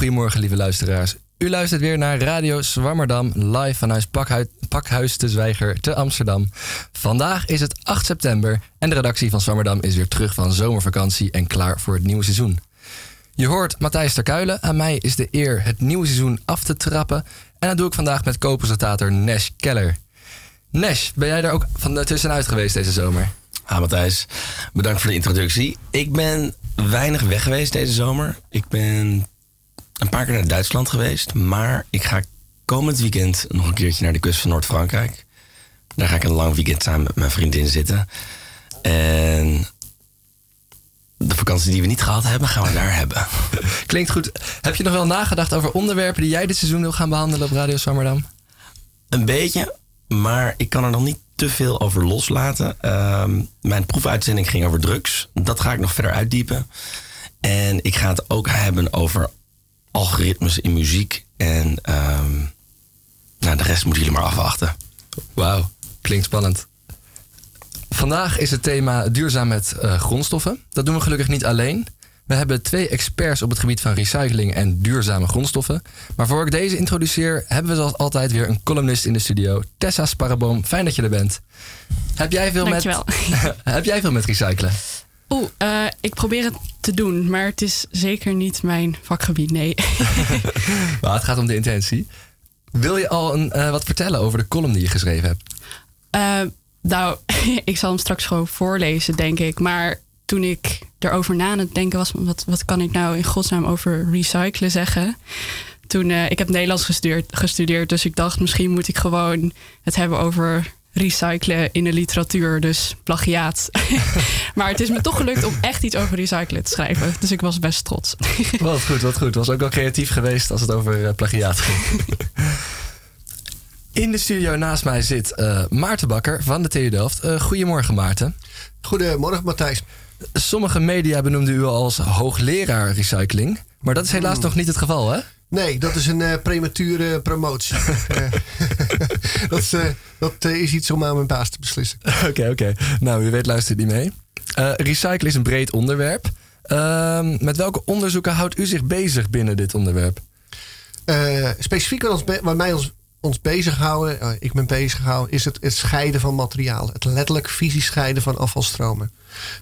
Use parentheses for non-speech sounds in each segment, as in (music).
Swammerdam. Een hele goede morgen, lieve luisteraars. U luistert weer naar Radio Zwammerdam, live vanuit Pakhuis, Pakhuis de Zwijger te Amsterdam. Vandaag is het 8 september en de redactie van Zwammerdam is weer terug van zomervakantie en klaar voor het nieuwe seizoen. Je hoort Matthijs Terkuilen. Aan mij is de eer het nieuwe seizoen af te trappen. En dat doe ik vandaag met co-presentator Keller. Nash, ben jij er ook van tussenuit geweest deze zomer? Ah, Matthijs, bedankt voor de introductie. Ik ben weinig weg geweest deze zomer. Ik ben een paar keer naar Duitsland geweest. Maar ik ga komend weekend nog een keertje naar de kust van Noord-Frankrijk. Daar ga ik een lang weekend samen met mijn vriendin zitten. En de vakantie die we niet gehad hebben, gaan we daar hebben. (laughs) Klinkt goed. Heb je nog wel nagedacht over onderwerpen die jij dit seizoen wil gaan behandelen op Radio Zwammerdam? Een beetje, maar ik kan er nog niet te veel over loslaten. Ehm, mijn proefuitzending ging over drugs. Dat ga ik nog verder uitdiepen. En ik ga het ook hebben over algoritmes in muziek. En ehm, nou, de rest moeten jullie maar afwachten. Wauw, klinkt spannend. Vandaag is het thema duurzaam met uh, grondstoffen. Dat doen we gelukkig niet alleen. We hebben twee experts op het gebied van recycling en duurzame grondstoffen. Maar voor ik deze introduceer, hebben we zoals altijd weer een columnist in de studio. Tessa Sparreboom, fijn dat je er bent. Heb jij veel, met, (laughs) heb jij veel met recyclen? Oeh, uh, ik probeer het te doen, maar het is zeker niet mijn vakgebied, nee. (laughs) (laughs) maar het gaat om de intentie. Wil je al een, uh, wat vertellen over de column die je geschreven hebt? Uh, nou, (laughs) ik zal hem straks gewoon voorlezen, denk ik. Maar toen ik erover na aan het denken was, wat, wat kan ik nou in godsnaam over recyclen zeggen? Toen, ik heb Nederlands gestudeerd, gestudeerd, dus ik dacht misschien moet ik gewoon het hebben over recyclen in de literatuur, dus plagiaat. (laughs) maar het is me toch gelukt om echt iets over recyclen te schrijven. Dus ik was best trots. (laughs) wat goed, wat goed. Was ook wel creatief geweest als het over uh, plagiaat ging. (laughs) In de studio naast mij zit uh, Maarten Bakker van de TU Delft. Uh, goedemorgen Maarten. Goedemorgen Matthijs. Sommige media benoemden u als hoogleraar recycling. Maar dat is helaas mm. nog niet het geval, hè? Nee, dat is een uh, premature promotie. (laughs) (laughs) dat, dat is iets om aan mijn baas te beslissen. (laughs) Oké, oké. Okay. Nou, u weet, luistert niet mee. recyclen is een breed onderwerp. Ehm, met welke onderzoeken houdt u zich bezig binnen dit onderwerp? specifiek wat, ons, wat mij ons ons bezighouden, uh, ik ben bezighouden, is het, het scheiden van materiaal. Het letterlijk fysisch scheiden van afvalstromen.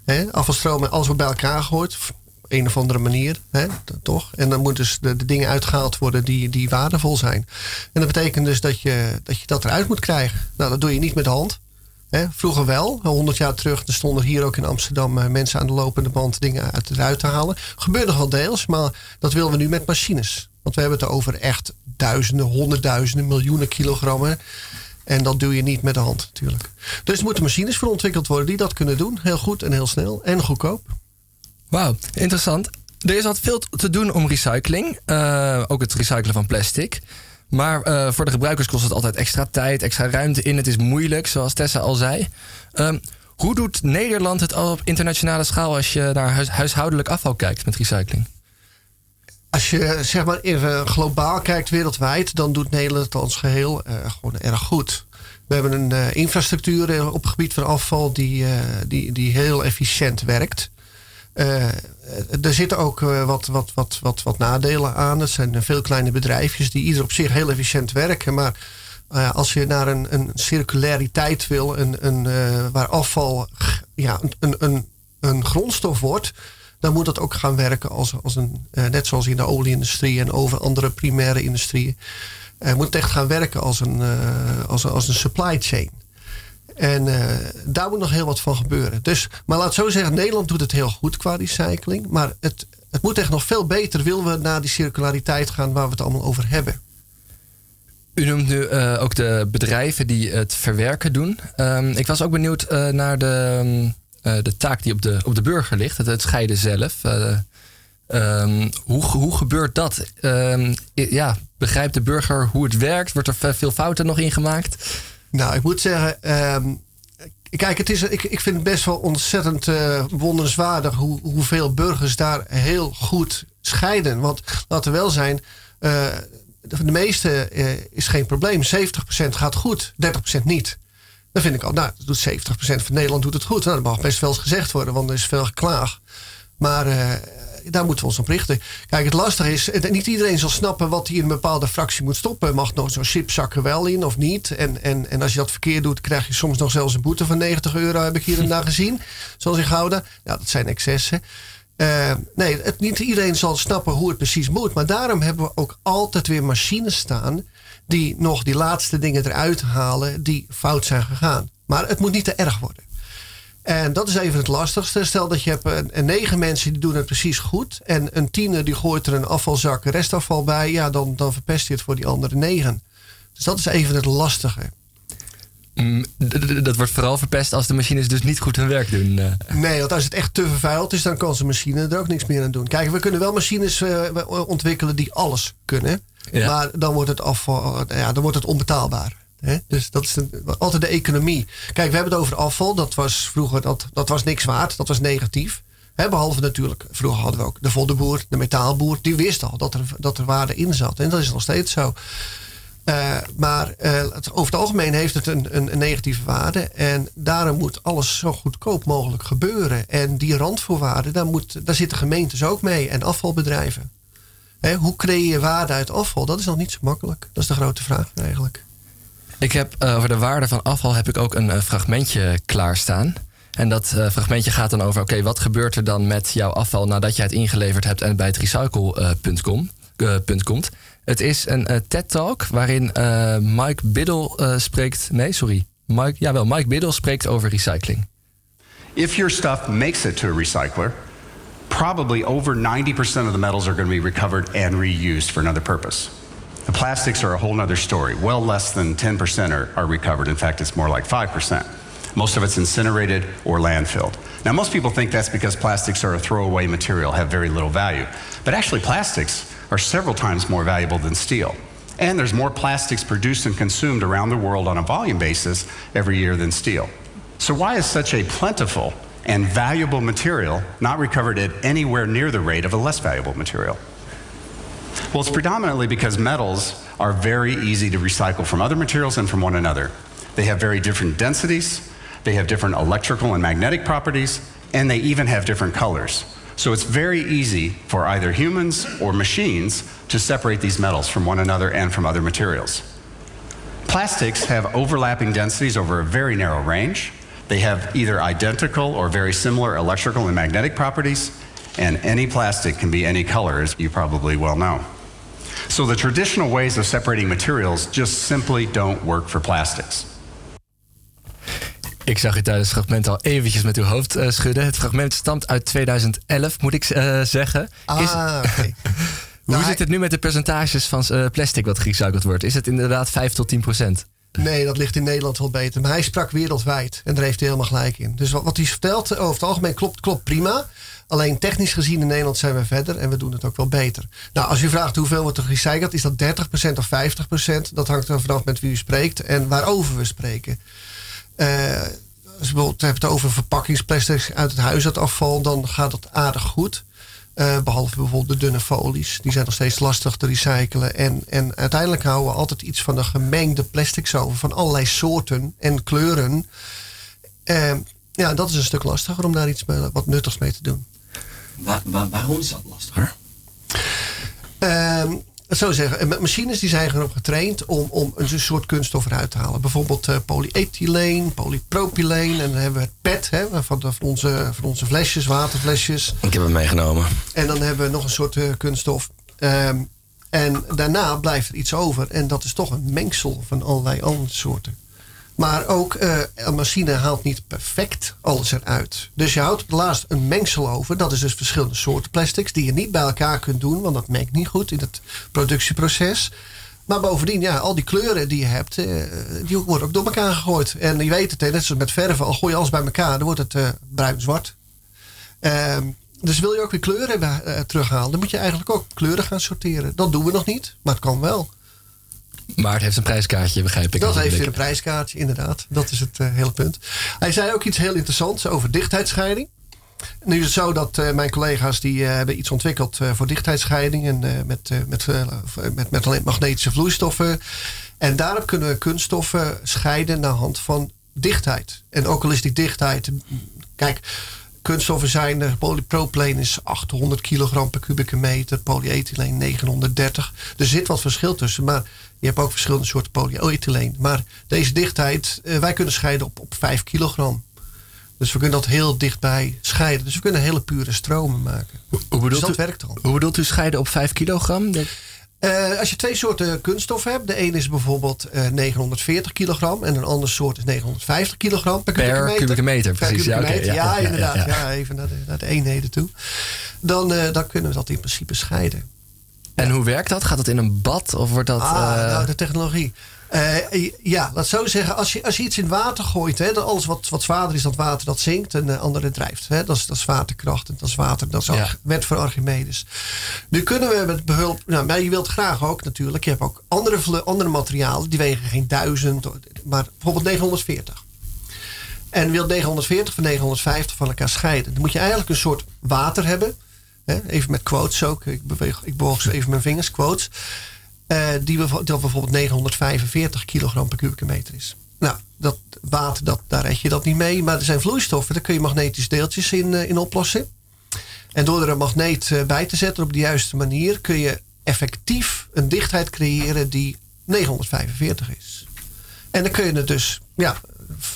Hè? Afvalstromen, alles wordt bij elkaar gegooid, op een of andere manier, hè? toch? En dan moeten dus de, dingen uitgehaald worden die, die waardevol zijn. En dat betekent dus dat je, dat eruit moet krijgen. Nou, dat doe je niet met de hand. Hè? Vroeger wel, 100 jaar terug, er stonden hier ook in Amsterdam uh, mensen aan de lopende band dingen uit, te halen. Gebeurt nog wel deels, maar dat willen we nu met machines. Want we hebben het over echt duizenden, honderdduizenden, miljoenen kilogrammen. En dat doe je niet met de hand natuurlijk. Dus er moeten machines voor ontwikkeld worden die dat kunnen doen. Heel goed en heel snel en goedkoop. Wauw, interessant. Er is altijd veel te doen om recycling. Uh, ook het recyclen van plastic. Maar uh, voor de gebruikers kost het altijd extra tijd, extra ruimte in. Het is moeilijk, zoals Tessa al zei. Um, hoe doet Nederland het al op internationale schaal als je naar huis, huishoudelijk afval kijkt met recycling? als je zeg maar even globaal kijkt wereldwijd, dan doet Nederland het als geheel uh, gewoon erg goed. We hebben een infrastructuur op het gebied van afval die, die, die heel efficiënt werkt. Er zitten ook wat, wat, wat, wat, wat nadelen aan. Het zijn veel kleine bedrijfjes die ieder op zich heel efficiënt werken. Maar als je naar een, een circulariteit wil, een, een, waar afval ja, een, een, een grondstof wordt, dan moet dat ook gaan werken als, als een, uh, net zoals in de olieindustrie en over andere primaire industrieën. Uh, moet het echt gaan werken als een, uh, als, als een supply chain. En daar moet nog heel wat van gebeuren. Dus, maar laat zo zeggen, Nederland doet het heel goed qua recycling. Maar het, het moet echt nog veel beter, willen we naar die circulariteit gaan waar we het allemaal over hebben. U noemt nu ook de bedrijven die het verwerken doen. Um, ik was ook benieuwd naar de, uh, de taak die op de, op de burger ligt, het, het scheiden zelf. Um, hoe, hoe gebeurt dat? Ja, begrijpt de burger hoe het werkt? Wordt er veel fouten nog in gemaakt? Nou, ik moet zeggen, um, kijk, het is, ik, ik vind het best wel ontzettend uh, hoe, hoeveel burgers daar heel goed scheiden. Want laten we wel zijn, uh, de, meeste uh, is geen probleem. 70% gaat goed, 30% niet. Dan vind ik al, nou, doet 70% van Nederland doet het goed. Nou, dat mag best wel eens gezegd worden, want er is veel geklaag. Maar daar moeten we ons op richten. Kijk, het lastige is, niet iedereen zal snappen wat hij in een bepaalde fractie moet stoppen. Mag nog zo'n chipzak er wel in of niet? En, en, en als je dat verkeerd doet, krijg je soms nog zelfs een boete van 90 euro, heb ik hier en daar gezien. Zoals in Gouda. Ja, dat zijn excessen. Uh, nee, het, niet iedereen zal snappen hoe het precies moet. Maar daarom hebben we ook altijd weer machines staan. die nog die laatste dingen eruit halen die fout zijn gegaan. Maar het moet niet te erg worden. En dat is even het lastigste. Stel dat je hebt een, een negen mensen die doen het precies goed. En een tiener die gooit er een afvalzak restafval bij. Ja, dan, dan verpest je het voor die andere negen. Dus dat is even het lastige. Mm, dat wordt vooral verpest als de machines dus niet goed hun werk doen. Eh. Nee, want als het echt te vervuild is, dan kan zijn machine er ook niks meer aan doen. Kijk, we kunnen wel machines uh, ontwikkelen die alles kunnen. Maar dan wordt het, afval, ja, dan wordt het onbetaalbaar. Dus dat is altijd de economie. Kijk, we hebben het over afval. Dat was vroeger dat, dat was niks waard. Dat was negatief. behalve natuurlijk, vroeger hadden we ook de voddenboer, de metaalboer. Die wist al dat er, dat er waarde in zat. En dat is nog steeds zo. Uh, maar uh, het, over het algemeen heeft het een, een, een, negatieve waarde. En daarom moet alles zo goedkoop mogelijk gebeuren. En die randvoorwaarden, daar, moet, daar zitten gemeentes ook mee en afvalbedrijven. hoe creëer je waarde uit afval? Dat is nog niet zo makkelijk. Dat is de grote vraag eigenlijk. Ik heb uh, over de waarde van afval heb ik ook een uh, fragmentje klaarstaan. En dat uh, fragmentje gaat dan over: oké, wat gebeurt er dan met jouw afval nadat jij het ingeleverd hebt en bij het recycle.com komt? Het is een TED-talk waarin Mike Biddle spreekt. Nee, sorry. Mike, jawel, Mike Biddle spreekt over recycling. If your stuff makes it to a recycler, probably over 90% of the metals are going to be recovered and reused for another purpose. The plastics are a whole other story. Well less than 10% are, are recovered. In fact, it's more like 5%. Most of it's incinerated or landfilled. Now, most people think that's because plastics are a throwaway material, have very little value. But actually, plastics are several times more valuable than steel. And there's more plastics produced and consumed around the world on a volume basis every year than steel. So, why is such a plentiful and valuable material not recovered at anywhere near the rate of a less valuable material? Well, it's predominantly because metals are very easy to recycle from other materials and from one another. They have very different densities, they have different electrical and magnetic properties, and they even have different colors. So it's very easy for either humans or machines to separate these metals from one another and from other materials. Plastics have overlapping densities over a very narrow range. They have either identical or very similar electrical and magnetic properties, and any plastic can be any color, as you probably well know. So the traditional ways of separating materials just simply don't work for plastics. Ik zag u tijdens het fragment al eventjes met uw hoofd uh, schudden. Het fragment stamt uit 2011, moet ik uh, zeggen. Ah, Is, okay. (laughs) Hoe nou, zit het nu met de percentages van uh, plastic wat gerecycled wordt? Is het inderdaad 5 tot 10 procent? Nee, dat ligt in Nederland wel beter. Maar hij sprak wereldwijd en daar heeft hij helemaal gelijk in. Dus wat, wat hij vertelt over het algemeen klopt, klopt prima. Alleen technisch gezien in Nederland zijn we verder en we doen het ook wel beter. Nou, als u vraagt hoeveel wordt er gerecycled, is dat 30% of 50%? Dat hangt er vanaf met wie u spreekt en waarover we spreken. Uh, als je bijvoorbeeld hebt over verpakkingsplastics uit het huishoudafval, dan gaat het aardig goed. Uh, behalve bijvoorbeeld de dunne folies. Die zijn nog steeds lastig te recyclen. En, en uiteindelijk houden we altijd iets van de gemengde plastics over. Van allerlei soorten en kleuren. Uh, ja, dat is een stuk lastiger om daar iets wat nuttigs mee te doen. Waar, waarom is dat lastiger? Uh, zo zeggen, machines die zijn erop getraind om, om een soort kunststof eruit te halen. Bijvoorbeeld uh, polyethyleen, polypropyleen. En dan hebben we het PET hè, van, de, van, onze, van onze flesjes, waterflesjes. Ik heb hem meegenomen. En dan hebben we nog een soort uh, kunststof. Um, en daarna blijft er iets over. En dat is toch een mengsel van allerlei andere soorten. Maar ook uh, een machine haalt niet perfect alles eruit. Dus je houdt op een mengsel over. Dat is dus verschillende soorten plastics die je niet bij elkaar kunt doen, want dat mengt niet goed in het productieproces. Maar bovendien, ja, al die kleuren die je hebt, uh, die worden ook door elkaar gegooid. En je weet het, net zoals met verven, al gooi je alles bij elkaar, dan wordt het uh, bruin-zwart. Ehm, dus wil je ook weer kleuren terughalen, dan moet je eigenlijk ook kleuren gaan sorteren. Dat doen we nog niet, maar het kan wel. Maar het heeft een prijskaartje, begrijp ik. Dat heeft weer een prijskaartje, inderdaad. Dat is het uh, hele punt. Hij zei ook iets heel interessants over dichtheidsscheiding. Nu is het zo dat uh, mijn collega's die uh, hebben iets ontwikkeld voor dichtheidsscheiding. En met, met, met, met alleen magnetische vloeistoffen. En daarop kunnen we kunststoffen scheiden naar hand van dichtheid. En ook al is die dichtheid. Kijk, kunststoffen zijn, polypropyleen is 800 kilogram per kubieke meter, polyethyleen 930. Er zit wat verschil tussen, maar je hebt ook verschillende soorten polyethyleen. Maar deze dichtheid, uh, wij kunnen scheiden op, op 5 kilogram. Dus we kunnen dat heel dichtbij scheiden. Dus we kunnen hele pure stromen maken. Hoe, bedoelt dus dat u, werkt al. Hoe bedoelt u scheiden op 5 kilogram? Dat... Uh, als je twee soorten kunststof hebt, de ene is bijvoorbeeld uh, 940 kilogram en een andere soort is 950 kilogram per, per kubieke meter. Kubieke meter per precies. kubieke ja, meter. Okay, ja, ja, ja, inderdaad. Ja, ja, even naar de, naar de, eenheden toe. Dan, uh, dan kunnen we dat in principe scheiden. En hoe werkt dat? Gaat dat in een bad of wordt dat. Ah, nou, de technologie. Uh, ja, laat zo zeggen. Als je, als je iets in water gooit, hè, dan alles wat, wat zwaarder is dan water, dat zinkt en de andere drijft. Hè. Dat, is, dat is waterkracht en dat is water. Dat is Ja. wet voor Archimedes. Nu kunnen we met behulp. Nou, maar je wilt graag ook natuurlijk. Je hebt ook andere, andere materialen. Die wegen geen duizend, maar bijvoorbeeld 940. En je wilt 940 van 950 van elkaar scheiden. Dan moet je eigenlijk een soort water hebben. Even met quotes ook. Ik beweeg, ik bewoog zo even mijn vingers, quotes. Eh, die, dat bijvoorbeeld 945 kilogram per kubieke meter is. Nou, dat water, dat, daar red je dat niet mee. Maar er zijn vloeistoffen, daar kun je magnetische deeltjes in, eh, in oplossen. En door er een magneet eh, bij te zetten op de juiste manier... kun je effectief een dichtheid creëren die 945 is. En dan kun je het dus ja,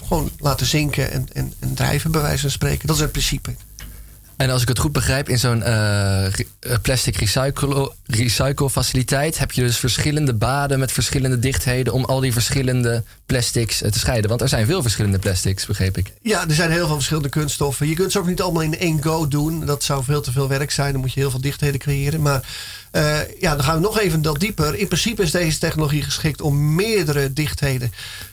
gewoon laten zinken en, en, en drijven, bij wijze van spreken. Dat is het principe. En als ik het goed begrijp, in zo'n eh, eh, plastic recycle, faciliteit heb je dus verschillende baden met verschillende dichtheden om al die verschillende plastics eh, te scheiden. Want er zijn veel verschillende plastics, begreep ik. Ja, er zijn heel veel verschillende kunststoffen. Je kunt ze ook niet allemaal in één go doen. Dat zou veel te veel werk zijn. Dan moet je heel veel dichtheden creëren. Maar ja, dan gaan we nog even dat dieper. In principe is deze technologie geschikt om meerdere dichtheden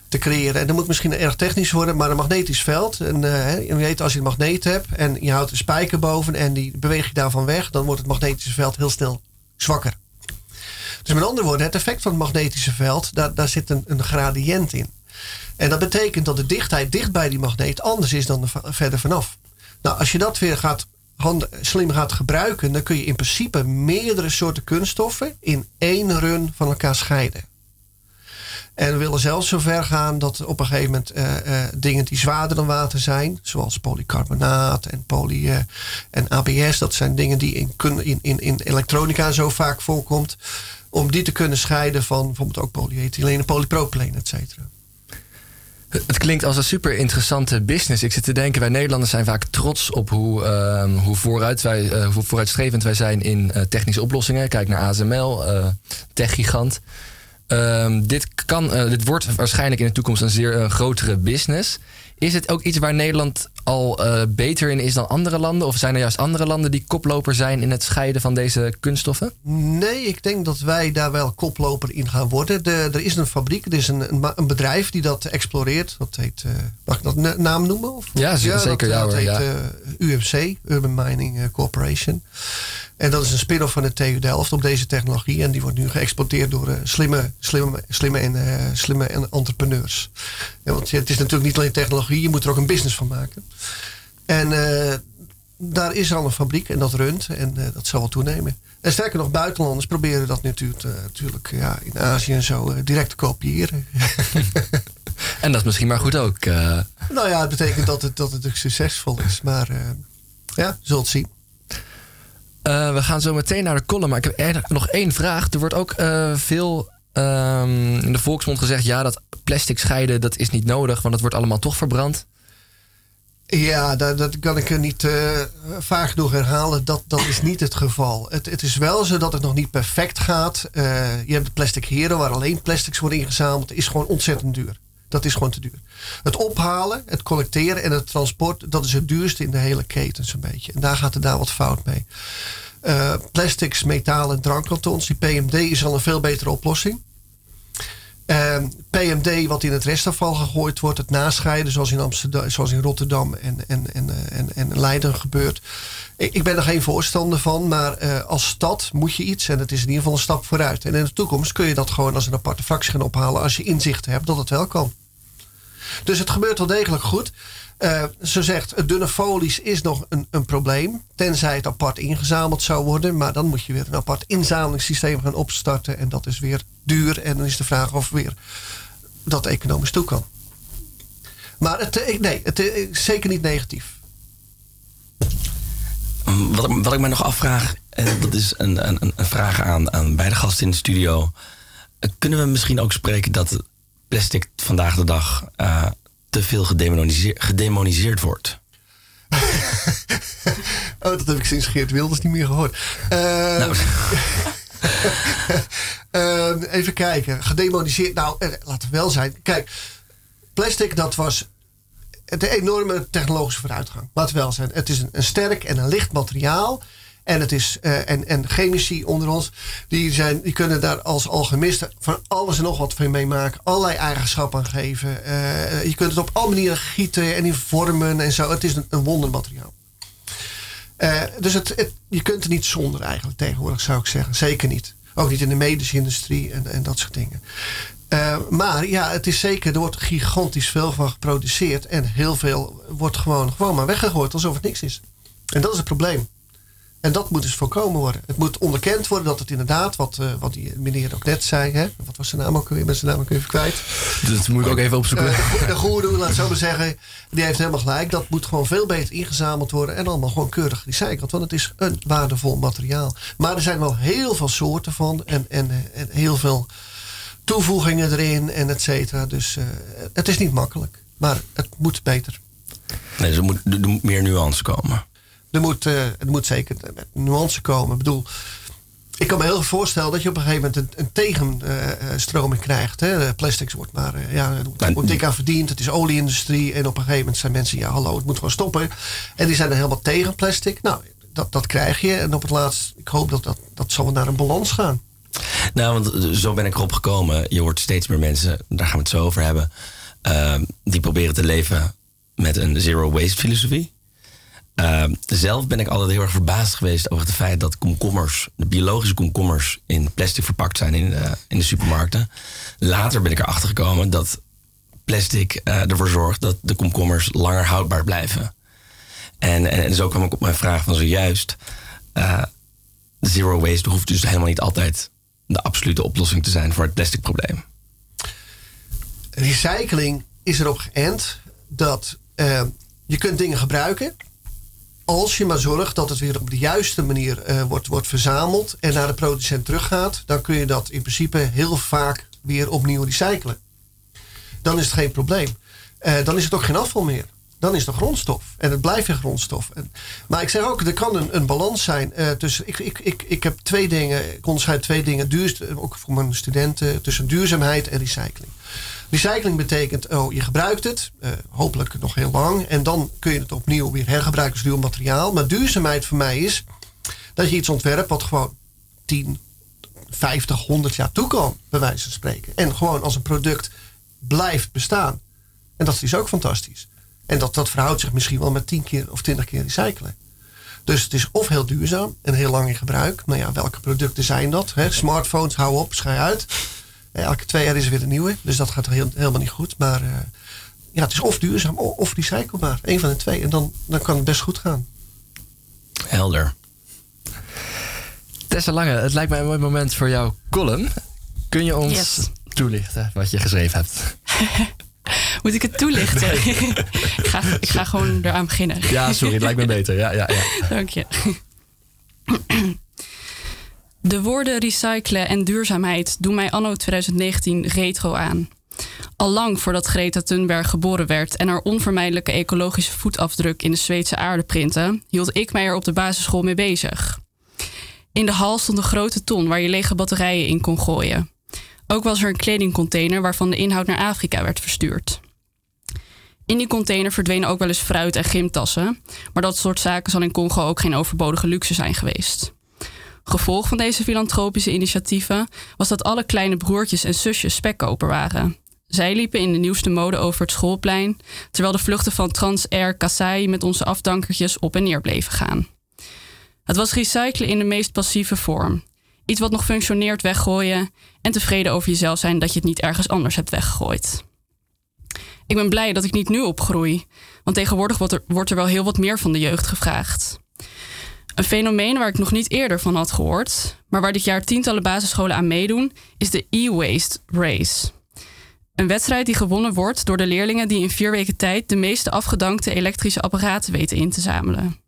te creëren. En dat moet misschien erg technisch worden, maar een magnetisch veld. En eh, je weet, als je een magneet hebt en je houdt een spijker boven en die beweeg je daarvan weg, dan wordt het magnetische veld heel snel zwakker. Dus met andere woorden, het effect van het magnetische veld, daar, daar zit een, een gradient in. En dat betekent dat de dichtheid dicht bij die magneet anders is dan er verder vanaf. Nou, als je dat weer gaat, slim gaat gebruiken, dan kun je in principe meerdere soorten kunststoffen in één run van elkaar scheiden. En we willen zelfs zover gaan dat op een gegeven moment eh, eh, dingen die zwaarder dan water zijn, zoals polycarbonaat en poly eh, en ABS, dat zijn dingen die in, in, in, in elektronica zo vaak voorkomt, om die te kunnen scheiden van bijvoorbeeld ook polyethyleen en polypropyleen, et cetera. Het klinkt als een super interessante business. Ik zit te denken, wij Nederlanders zijn vaak trots op hoe, ehm, hoe, vooruit wij, hoe vooruitstrevend wij zijn in technische oplossingen. Kijk naar ASML, techgigant. Ehm, dit, kan, eh, dit wordt waarschijnlijk in de toekomst een zeer eh, grotere business. Is het ook iets waar Nederland al eh, beter in is dan andere landen? Of zijn er juist andere landen die koploper zijn in het scheiden van deze kunststoffen? Nee, ik denk dat wij daar wel koploper in gaan worden. De, er is een fabriek, er is een, een, bedrijf die dat exploreert. Dat heet, mag ik dat na- naam noemen? Of? Ja, zeker, Dat, ja dat heet ja. UMC, Urban Mining Corporation. En dat is een spin-off van de TU Delft op deze technologie. En die wordt nu geëxporteerd door eh, slimme, slimme, slimme, en, eh, slimme en entrepreneurs. Ja, want het is natuurlijk niet alleen technologie, je moet er ook een business van maken. En eh, daar is al een fabriek en dat runt en dat zal wel toenemen. En sterker nog, buitenlanders proberen dat natuurlijk, natuurlijk ja, in Azië en zo direct te kopiëren. (laughs) En dat is misschien maar goed ook. nou ja, het betekent dat het, dat het succesvol is. Maar ja, zult zien. Eh, we gaan zo meteen naar de column. Maar ik heb er nog één vraag. Er wordt ook eh, veel ehm, in de volksmond gezegd... ja, dat plastic scheiden dat is niet nodig... want het wordt allemaal toch verbrand. Ja, dat, dat kan ik er niet eh, vaak genoeg herhalen. Dat, dat is niet het geval. Het, het is wel zo dat het nog niet perfect gaat. Je hebt de plastic heren waar alleen plastics worden ingezameld. is gewoon ontzettend duur. Dat is gewoon te duur. Het ophalen, het collecteren en het transport... dat is het duurste in de hele keten zo'n beetje. En daar gaat er daar wat fout mee. Eh, plastics, metalen en drankkartons. Die PMD is al een veel betere oplossing. Ehm, PMD, wat in het restafval gegooid wordt, het nascheiden, zoals in, Amsterdam, zoals in Rotterdam en, en, en, eh, en, en Leiden gebeurt. Ik, ik ben er geen voorstander van, maar eh, als stad moet je iets en het is in ieder geval een stap vooruit. En in de toekomst kun je dat gewoon als een aparte fractie gaan ophalen als je inzicht hebt dat het wel kan. Dus het gebeurt wel degelijk goed. Eh, ze zegt, het dunne folies is nog een, een probleem. Tenzij het apart ingezameld zou worden. Maar dan moet je weer een apart inzamelingssysteem gaan opstarten. En dat is weer duur. En dan is de vraag of weer dat economisch toe kan. Maar het, eh, nee, het is zeker niet negatief. Wat, wat, ik me nog afvraag, en dat is een, een, een vraag aan, aan beide gasten in de studio. Kunnen we misschien ook spreken dat plastic vandaag de dag uh, te veel gedemoniseerd, gedemoniseerd wordt? (laughs) oh, dat heb ik sinds Geert Wilders niet meer gehoord. Uh, nou. uh, (laughs) even kijken. Gedemoniseerd. Nou, laten we wel zijn. Kijk, plastic dat was de enorme technologische vooruitgang. Laten we wel zijn. Het is een, een sterk en een licht materiaal. En, het is, uh, en, en chemici onder ons, die, zijn, die kunnen daar als alchemisten van alles en nog wat van meemaken. Allerlei eigenschappen aan geven. Uh, je kunt het op alle manieren gieten en in vormen en zo. Het is een, wondermateriaal. Uh, dus het, je kunt er niet zonder eigenlijk tegenwoordig, zou ik zeggen. Zeker niet. Ook niet in de medische industrie en, en dat soort dingen. Maar ja, het is zeker, er wordt gigantisch veel van geproduceerd. En heel veel wordt gewoon, gewoon maar weggegooid alsof het niks is. En dat is het probleem. En dat moet dus voorkomen worden. Het moet onderkend worden dat het inderdaad, wat, uh, wat die meneer ook net zei, hè? wat was zijn naam ook weer? Met zijn naam ook even kwijt. Dus dat moet ik ook even opzoeken. Uh, de goede, laat zo maar zeggen, die heeft helemaal gelijk. Dat moet gewoon veel beter ingezameld worden en allemaal gewoon keurig gerecycled. Want het is een waardevol materiaal. Maar er zijn wel heel veel soorten van en, en, en heel veel toevoegingen erin en et cetera. Dus uh, het is niet makkelijk. Maar het moet beter. Nee, dus er moet, er moet meer nuance komen. Er moet, uh, er moet zeker met nuance komen. Ik bedoel, ik kan me heel goed voorstellen dat je op een gegeven moment een, een tegenstroming krijgt. Hè. Plastics wordt maar, uh, ja, wordt dik aan verdiend. Het is olieindustrie. En op een gegeven moment zijn mensen, ja hallo, het moet gewoon stoppen. En die zijn er helemaal tegen plastic. Nou, dat, dat krijg je. En op het laatst, ik hoop dat dat, dat zal naar een balans gaan. Nou, want zo ben ik erop gekomen. Je hoort steeds meer mensen, daar gaan we het zo over hebben, uh, die proberen te leven met een zero waste filosofie. Uh, zelf ben ik altijd heel erg verbaasd geweest over het feit dat komkommers, de biologische komkommers, in plastic verpakt zijn in de, in de supermarkten. Later ben ik erachter gekomen dat plastic uh, ervoor zorgt dat de komkommers langer houdbaar blijven. En, en, en zo kwam ik op mijn vraag van zojuist. Uh, zero waste hoeft dus helemaal niet altijd de absolute oplossing te zijn voor het plastic probleem. Recycling is erop geënt dat je kunt dingen gebruiken als je maar zorgt dat het weer op de juiste manier uh, wordt, wordt verzameld en naar de producent teruggaat, dan kun je dat in principe heel vaak weer opnieuw recyclen. Dan is het geen probleem. Uh, dan is het ook geen afval meer. Dan is het grondstof. En het blijft weer grondstof. En, maar ik zeg ook, er kan een, een balans zijn uh, tussen. Ik, ik, ik, ik heb twee dingen, ik onderscheid twee dingen, duur, ook voor mijn studenten, tussen duurzaamheid en recycling. Recycling betekent, oh, je gebruikt het, uh, hopelijk nog heel lang. En dan kun je het opnieuw weer hergebruiken als duur materiaal. Maar duurzaamheid voor mij is dat je iets ontwerpt wat gewoon 10, 50, 100 jaar toe kan, bij wijze van spreken. En gewoon als een product blijft bestaan. En dat is ook fantastisch. En dat, dat verhoudt zich misschien wel met 10 keer of 20 keer recyclen. Dus het is of heel duurzaam en heel lang in gebruik. Nou ja, welke producten zijn dat? Hè? Smartphones, hou op, schij uit. Elke twee jaar is er weer een nieuwe. Dus dat gaat heel, helemaal niet goed. Maar uh, ja, het is of duurzaam of recyclebaar. Eén van de twee. En dan, dan kan het best goed gaan. Helder. Tessa Lange, het lijkt mij een mooi moment voor jouw column. Kun je ons yes. toelichten wat je geschreven hebt? (laughs) Moet ik het toelichten? Nee. (laughs) ik, ga, ik ga gewoon eraan beginnen. Ja, sorry, het lijkt me beter. Ja, ja, ja. (laughs) Dank je. De woorden recyclen en duurzaamheid doen mij anno 2019 retro aan. Al lang voordat Greta Thunberg geboren werd en haar onvermijdelijke ecologische voetafdruk in de Zweedse aarde printte, hield ik mij er op de basisschool mee bezig. In de hal stond een grote ton waar je lege batterijen in kon gooien. Ook was er een kledingcontainer waarvan de inhoud naar Afrika werd verstuurd. In die container verdwenen ook wel eens fruit en gymtassen, maar dat soort zaken zal in Congo ook geen overbodige luxe zijn geweest. Gevolg van deze filantropische initiatieven was dat alle kleine broertjes en zusjes spekkoper waren. Zij liepen in de nieuwste mode over het schoolplein, terwijl de vluchten van Transair Kasai met onze afdankertjes op en neer bleven gaan. Het was recyclen in de meest passieve vorm. Iets wat nog functioneert weggooien en tevreden over jezelf zijn dat je het niet ergens anders hebt weggegooid. Ik ben blij dat ik niet nu opgroei, want tegenwoordig wordt er, wordt er wel heel wat meer van de jeugd gevraagd. Een fenomeen waar ik nog niet eerder van had gehoord, maar waar dit jaar tientallen basisscholen aan meedoen, is de e-waste race. Een wedstrijd die gewonnen wordt door de leerlingen die in vier weken tijd de meeste afgedankte elektrische apparaten weten in te zamelen.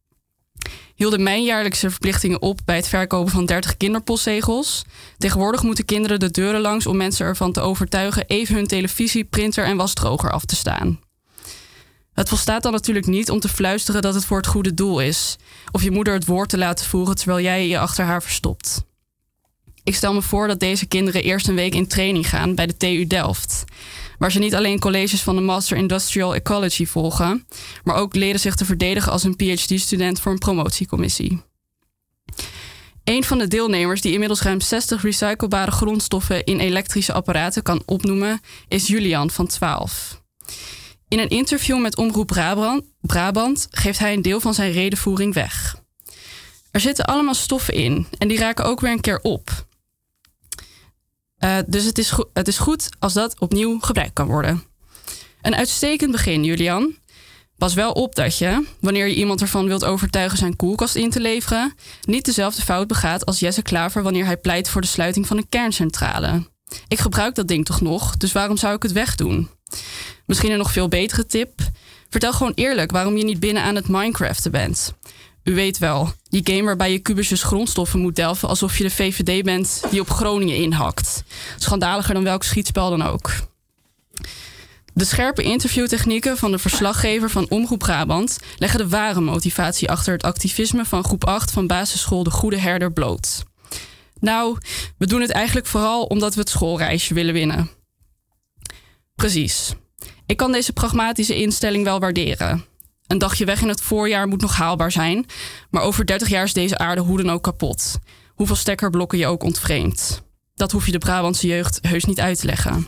hielden mijn jaarlijkse verplichtingen op bij het verkopen van 30 kinderpostzegels. Tegenwoordig moeten kinderen de deuren langs om mensen ervan te overtuigen even hun televisie, printer en wasdroger af te staan. Het volstaat dan natuurlijk niet om te fluisteren dat het voor het goede doel is, of je moeder het woord te laten voeren terwijl jij je achter haar verstopt. Ik stel me voor dat deze kinderen eerst een week in training gaan bij de TU Delft. Waar ze niet alleen colleges van de Master Industrial Ecology volgen, maar ook leren zich te verdedigen als een PhD-student voor een promotiecommissie. Een van de deelnemers die inmiddels ruim 60 recyclebare grondstoffen in elektrische apparaten kan opnoemen, is Julian van 12. In een interview met Omroep Brabant, geeft hij een deel van zijn redenvoering weg. Er zitten allemaal stoffen in en die raken ook weer een keer op. Uh, dus het is, het is goed als dat opnieuw gebruikt kan worden. Een uitstekend begin, Julian. Pas wel op dat je, wanneer je iemand ervan wilt overtuigen zijn koelkast in te leveren, niet dezelfde fout begaat als Jesse Klaver wanneer hij pleit voor de sluiting van een kerncentrale. Ik gebruik dat ding toch nog, dus waarom zou ik het wegdoen? Misschien een nog veel betere tip. Vertel gewoon eerlijk waarom je niet binnen aan het Minecraften bent. U weet wel, die game waarbij je kubusjes grondstoffen moet delven alsof je de VVD bent die op Groningen inhakt. Schandaliger dan welk schietspel dan ook. De scherpe interviewtechnieken van de verslaggever van Omroep Brabant leggen de ware motivatie achter het activisme van groep 8 van basisschool De Goede Herder bloot. Nou, we doen het eigenlijk vooral omdat we het schoolreisje willen winnen. Precies. Ik kan deze pragmatische instelling wel waarderen. Een dagje weg in het voorjaar moet nog haalbaar zijn, maar over 30 jaar is deze aarde hoe dan ook kapot. Hoeveel stekkerblokken je ook ontvreemdt. Dat hoef je de Brabantse jeugd heus niet uit te leggen.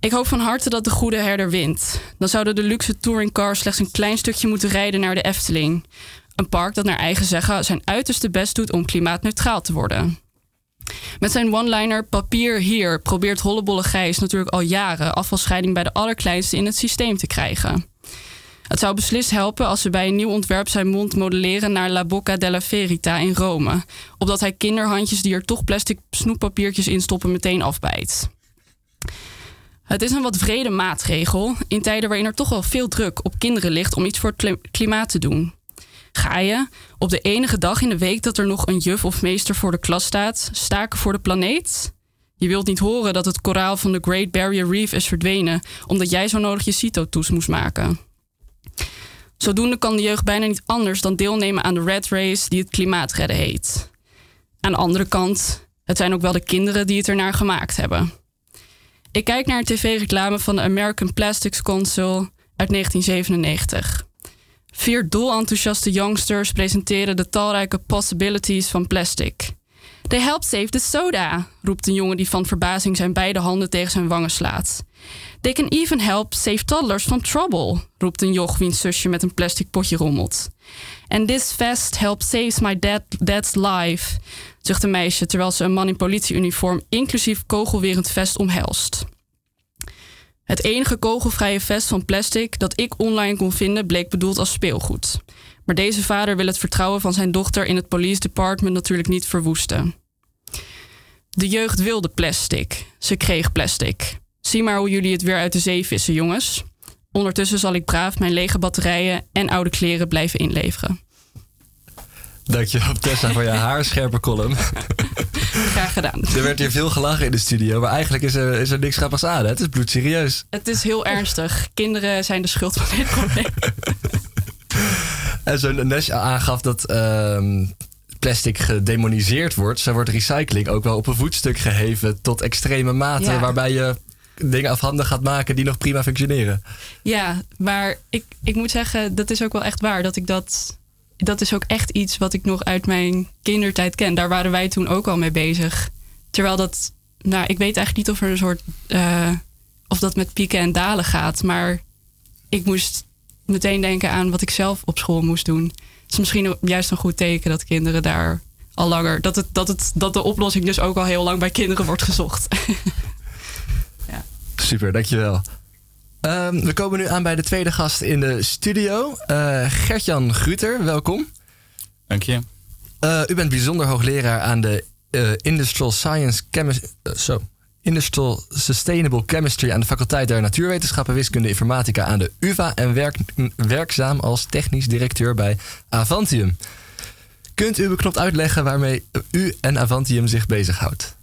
Ik hoop van harte dat de goede herder wint. Dan zouden de luxe touringcars slechts een klein stukje moeten rijden naar de Efteling. Een park dat naar eigen zeggen zijn uiterste best doet om klimaatneutraal te worden. Met zijn one-liner papier hier probeert Hollebolle Gijs natuurlijk al jaren afvalscheiding bij de allerkleinste in het systeem te krijgen. Het zou beslist helpen als ze bij een nieuw ontwerp zijn mond modelleren naar La Bocca della Verita in Rome. Opdat hij kinderhandjes die er toch plastic snoeppapiertjes in stoppen meteen afbijt. Het is een wat vrede maatregel in tijden waarin er toch wel veel druk op kinderen ligt om iets voor het klimaat te doen. Ga je op de enige dag in de week dat er nog een juf of meester voor de klas staat, staken voor de planeet? Je wilt niet horen dat het koraal van de Great Barrier Reef is verdwenen omdat jij zo nodig je CITO-toets moest maken. Zodoende kan de jeugd bijna niet anders dan deelnemen aan de red race die het klimaatredden heet. Aan de andere kant, het zijn ook wel de kinderen die het ernaar gemaakt hebben. Ik kijk naar een tv-reclame van de American Plastics Council uit 1997. Vier dolenthousiaste youngsters presenteren de talrijke possibilities van plastic. They help save the soda, roept een jongen die van verbazing zijn beide handen tegen zijn wangen slaat. They can even help save toddlers from trouble, roept een joch wiens zusje met een plastic potje rommelt. And this vest helps save my dad, dad's life, zucht een meisje terwijl ze een man in politieuniform inclusief kogelwerend vest omhelst. Het enige kogelvrije vest van plastic dat ik online kon vinden bleek bedoeld als speelgoed. Maar deze vader wil het vertrouwen van zijn dochter in het police department natuurlijk niet verwoesten. De jeugd wilde plastic. Ze kreeg plastic. Zie maar hoe jullie het weer uit de zee vissen, jongens. Ondertussen zal ik braaf mijn lege batterijen en oude kleren blijven inleveren. Dankjewel Tessa voor je haarscherpe column. (laughs) Graag gedaan. Er werd hier veel gelachen in de studio, maar eigenlijk is er, is er niks grappigs aan. Hè? Het is bloedserieus. Het is heel ernstig. Kinderen zijn de schuld van dit probleem. (laughs) en zo'n Nesh aangaf dat uh, plastic gedemoniseerd wordt, zo wordt recycling ook wel op een voetstuk geheven tot extreme mate, waarbij je dingen afhandig gaat maken die nog prima functioneren. Ja, maar ik, ik moet zeggen, dat is ook wel echt waar. Dat ik dat. Dat is ook echt iets wat ik nog uit mijn kindertijd ken. Daar waren wij toen ook al mee bezig. Terwijl dat. Nou, ik weet eigenlijk niet of er een soort. Uh, of dat met pieken en dalen gaat. Maar ik moest meteen denken aan wat ik zelf op school moest doen. Het is misschien juist een goed teken dat kinderen daar al langer. Dat, het, dat, het, dat de oplossing dus ook al heel lang bij kinderen wordt gezocht. (laughs) ja. Super, dankjewel. Um, we komen nu aan bij de tweede gast in de studio. Uh, Gertjan Gruter, welkom. Dank je. Uh, u bent bijzonder hoogleraar aan de uh, Industrial Science Chemistry. zo. Industrial Sustainable Chemistry aan de faculteit der Natuurwetenschappen, Wiskunde, Informatica aan de UvA en werk, werkzaam als technisch directeur bij Avantium. Kunt u beknopt uitleggen waarmee u en Avantium zich bezighoudt?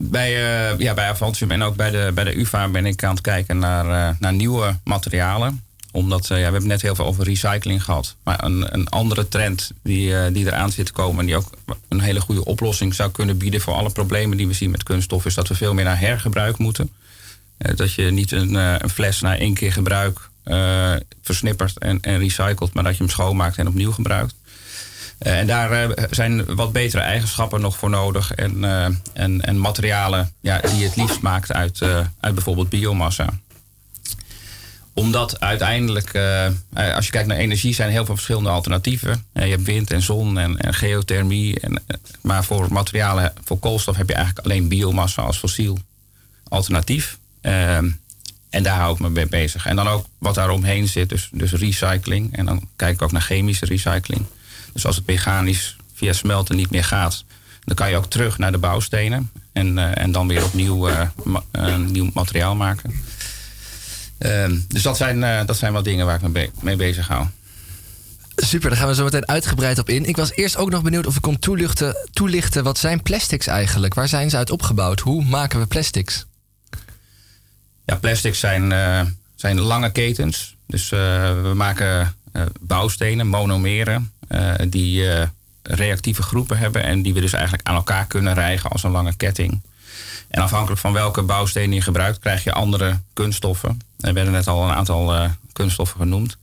Bij, uh, ja, bij Avantium en ook bij de, bij de UvA ben ik aan het kijken naar, uh, naar nieuwe materialen omdat uh, ja, we hebben net heel veel over recycling gehad. Maar een, een andere trend die, die eraan zit te komen... en die ook een hele goede oplossing zou kunnen bieden... voor alle problemen die we zien met kunststof... is dat we veel meer naar hergebruik moeten. Dat je niet een, een, fles na één keer gebruik versnippert en, en recycelt... maar dat je hem schoonmaakt en opnieuw gebruikt. En daar zijn wat betere eigenschappen nog voor nodig. En, en, en materialen ja, die je het liefst maakt uit, uit bijvoorbeeld biomassa omdat uiteindelijk, als je kijkt naar energie, zijn er heel veel verschillende alternatieven. Je hebt wind en zon en, en geothermie. En, maar voor materialen, voor koolstof heb je eigenlijk alleen biomassa als fossiel alternatief. Uh, en daar hou ik me mee bezig. En dan ook wat daar omheen zit, dus, dus recycling. En dan kijk ik ook naar chemische recycling. Dus als het mechanisch via smelten niet meer gaat, dan kan je ook terug naar de bouwstenen. En, en dan weer opnieuw ma nieuw materiaal maken. Um, dus dat zijn, dat zijn wel dingen waar ik me be mee bezig hou. Super, daar gaan we zo meteen uitgebreid op in. Ik was eerst ook nog benieuwd of ik kon toelichten, toelichten wat zijn plastics eigenlijk? Waar zijn ze uit opgebouwd? Hoe maken we plastics? Ja, plastics zijn, uh, zijn lange ketens. Dus uh, we maken bouwstenen, monomeren, die reactieve groepen hebben en die we dus eigenlijk aan elkaar kunnen rijgen als een lange ketting. En afhankelijk van welke bouwstenen je gebruikt, krijg je andere kunststoffen. Er werden net al een aantal uh, kunststoffen genoemd.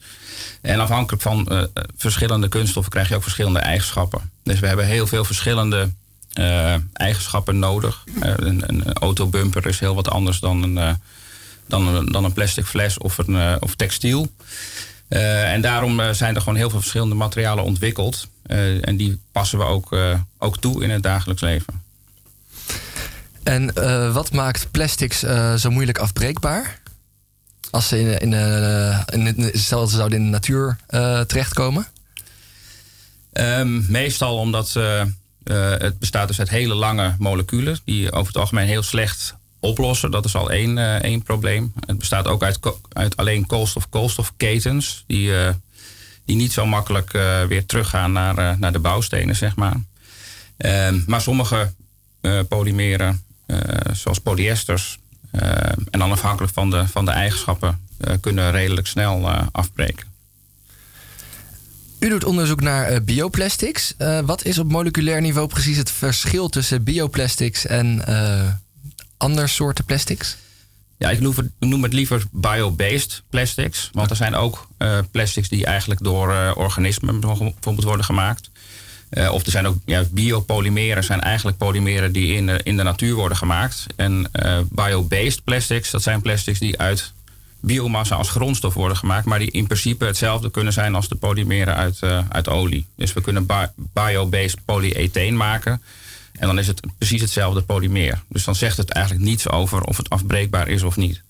En afhankelijk van verschillende kunststoffen krijg je ook verschillende eigenschappen. Dus we hebben heel veel verschillende eigenschappen nodig. een, een autobumper is heel wat anders dan een, dan een, dan een plastic fles of, een, of textiel. En daarom zijn er gewoon heel veel verschillende materialen ontwikkeld. en die passen we ook, ook toe in het dagelijks leven. En uh, wat maakt plastics uh, zo moeilijk afbreekbaar? Als ze in, in, uh, in, stel ze zouden in de natuur terechtkomen? Um, meestal omdat het bestaat dus uit hele lange moleculen... die over het algemeen heel slecht oplossen. Dat is al één, één probleem. Het bestaat ook uit, uit alleen koolstof-koolstofketens... die, die niet zo makkelijk weer teruggaan naar, naar de bouwstenen, zeg maar. Um, maar sommige polymeren zoals polyesters. En dan afhankelijk van de, van de eigenschappen kunnen redelijk snel afbreken. U doet onderzoek naar bioplastics. wat is op moleculair niveau precies het verschil tussen bioplastics en andere soorten plastics? Ja, ik noem het, liever bio-based plastics. Want er zijn ook plastics die eigenlijk door organismen bijvoorbeeld worden gemaakt. Uh, of er zijn ook ja, biopolymeren, zijn eigenlijk polymeren die in de, in de natuur worden gemaakt. En bio-based plastics, dat zijn plastics die uit biomassa als grondstof worden gemaakt, maar die in principe hetzelfde kunnen zijn als de polymeren uit, uit olie. Dus we kunnen bio-based polyetheen maken. En dan is het precies hetzelfde polymeer. Dus dan zegt het eigenlijk niets over of het afbreekbaar is of niet.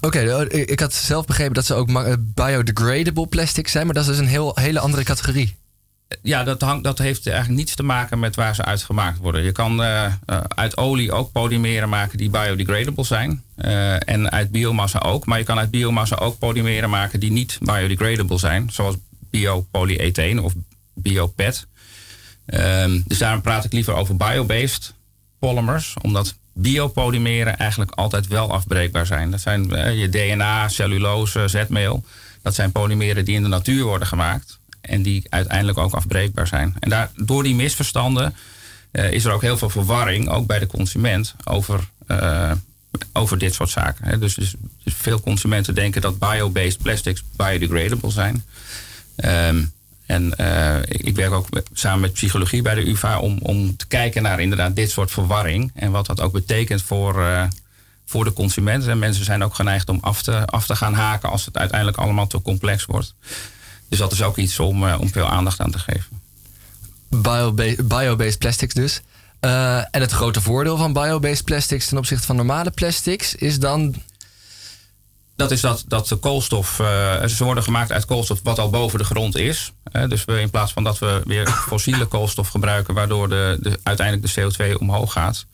Oké, okay, ik had zelf begrepen dat ze ook biodegradable plastics zijn, maar dat is dus een heel, hele andere categorie ja, dat, hangt, dat heeft eigenlijk niets te maken met waar ze uitgemaakt worden. Je kan uh, uh, uit olie ook polymeren maken die biodegradable zijn. Uh, en uit biomassa ook. Maar je kan uit biomassa ook polymeren maken die niet biodegradable zijn. Zoals biopolyetheen of biopet. Um, dus daarom praat ik liever over biobased polymers. Omdat biopolymeren eigenlijk altijd wel afbreekbaar zijn. Dat zijn je DNA, cellulose, zetmeel. Dat zijn polymeren die in de natuur worden gemaakt en die uiteindelijk ook afbreekbaar zijn. En daar, door die misverstanden uh, is er ook heel veel verwarring, ook bij de consument, over, uh, over dit soort zaken. Dus, dus, dus, veel consumenten denken dat bio-based plastics biodegradable zijn. Um, en uh, ik werk ook samen met psychologie bij de UvA om, om te kijken naar inderdaad dit soort verwarring. En wat dat ook betekent voor, voor de consumenten. En mensen zijn ook geneigd om af te, af te gaan haken als het uiteindelijk allemaal te complex wordt. Dus dat is ook iets om, uh, om veel aandacht aan te geven. Bio-based bio plastics dus. En het grote voordeel van bio-based plastics ten opzichte van normale plastics is dan. Dat is dat, dat de koolstof, uh, ze worden gemaakt uit koolstof wat al boven de grond is. dus we, in plaats van dat we weer fossiele koolstof gebruiken, waardoor de, de, uiteindelijk de CO2 omhoog gaat,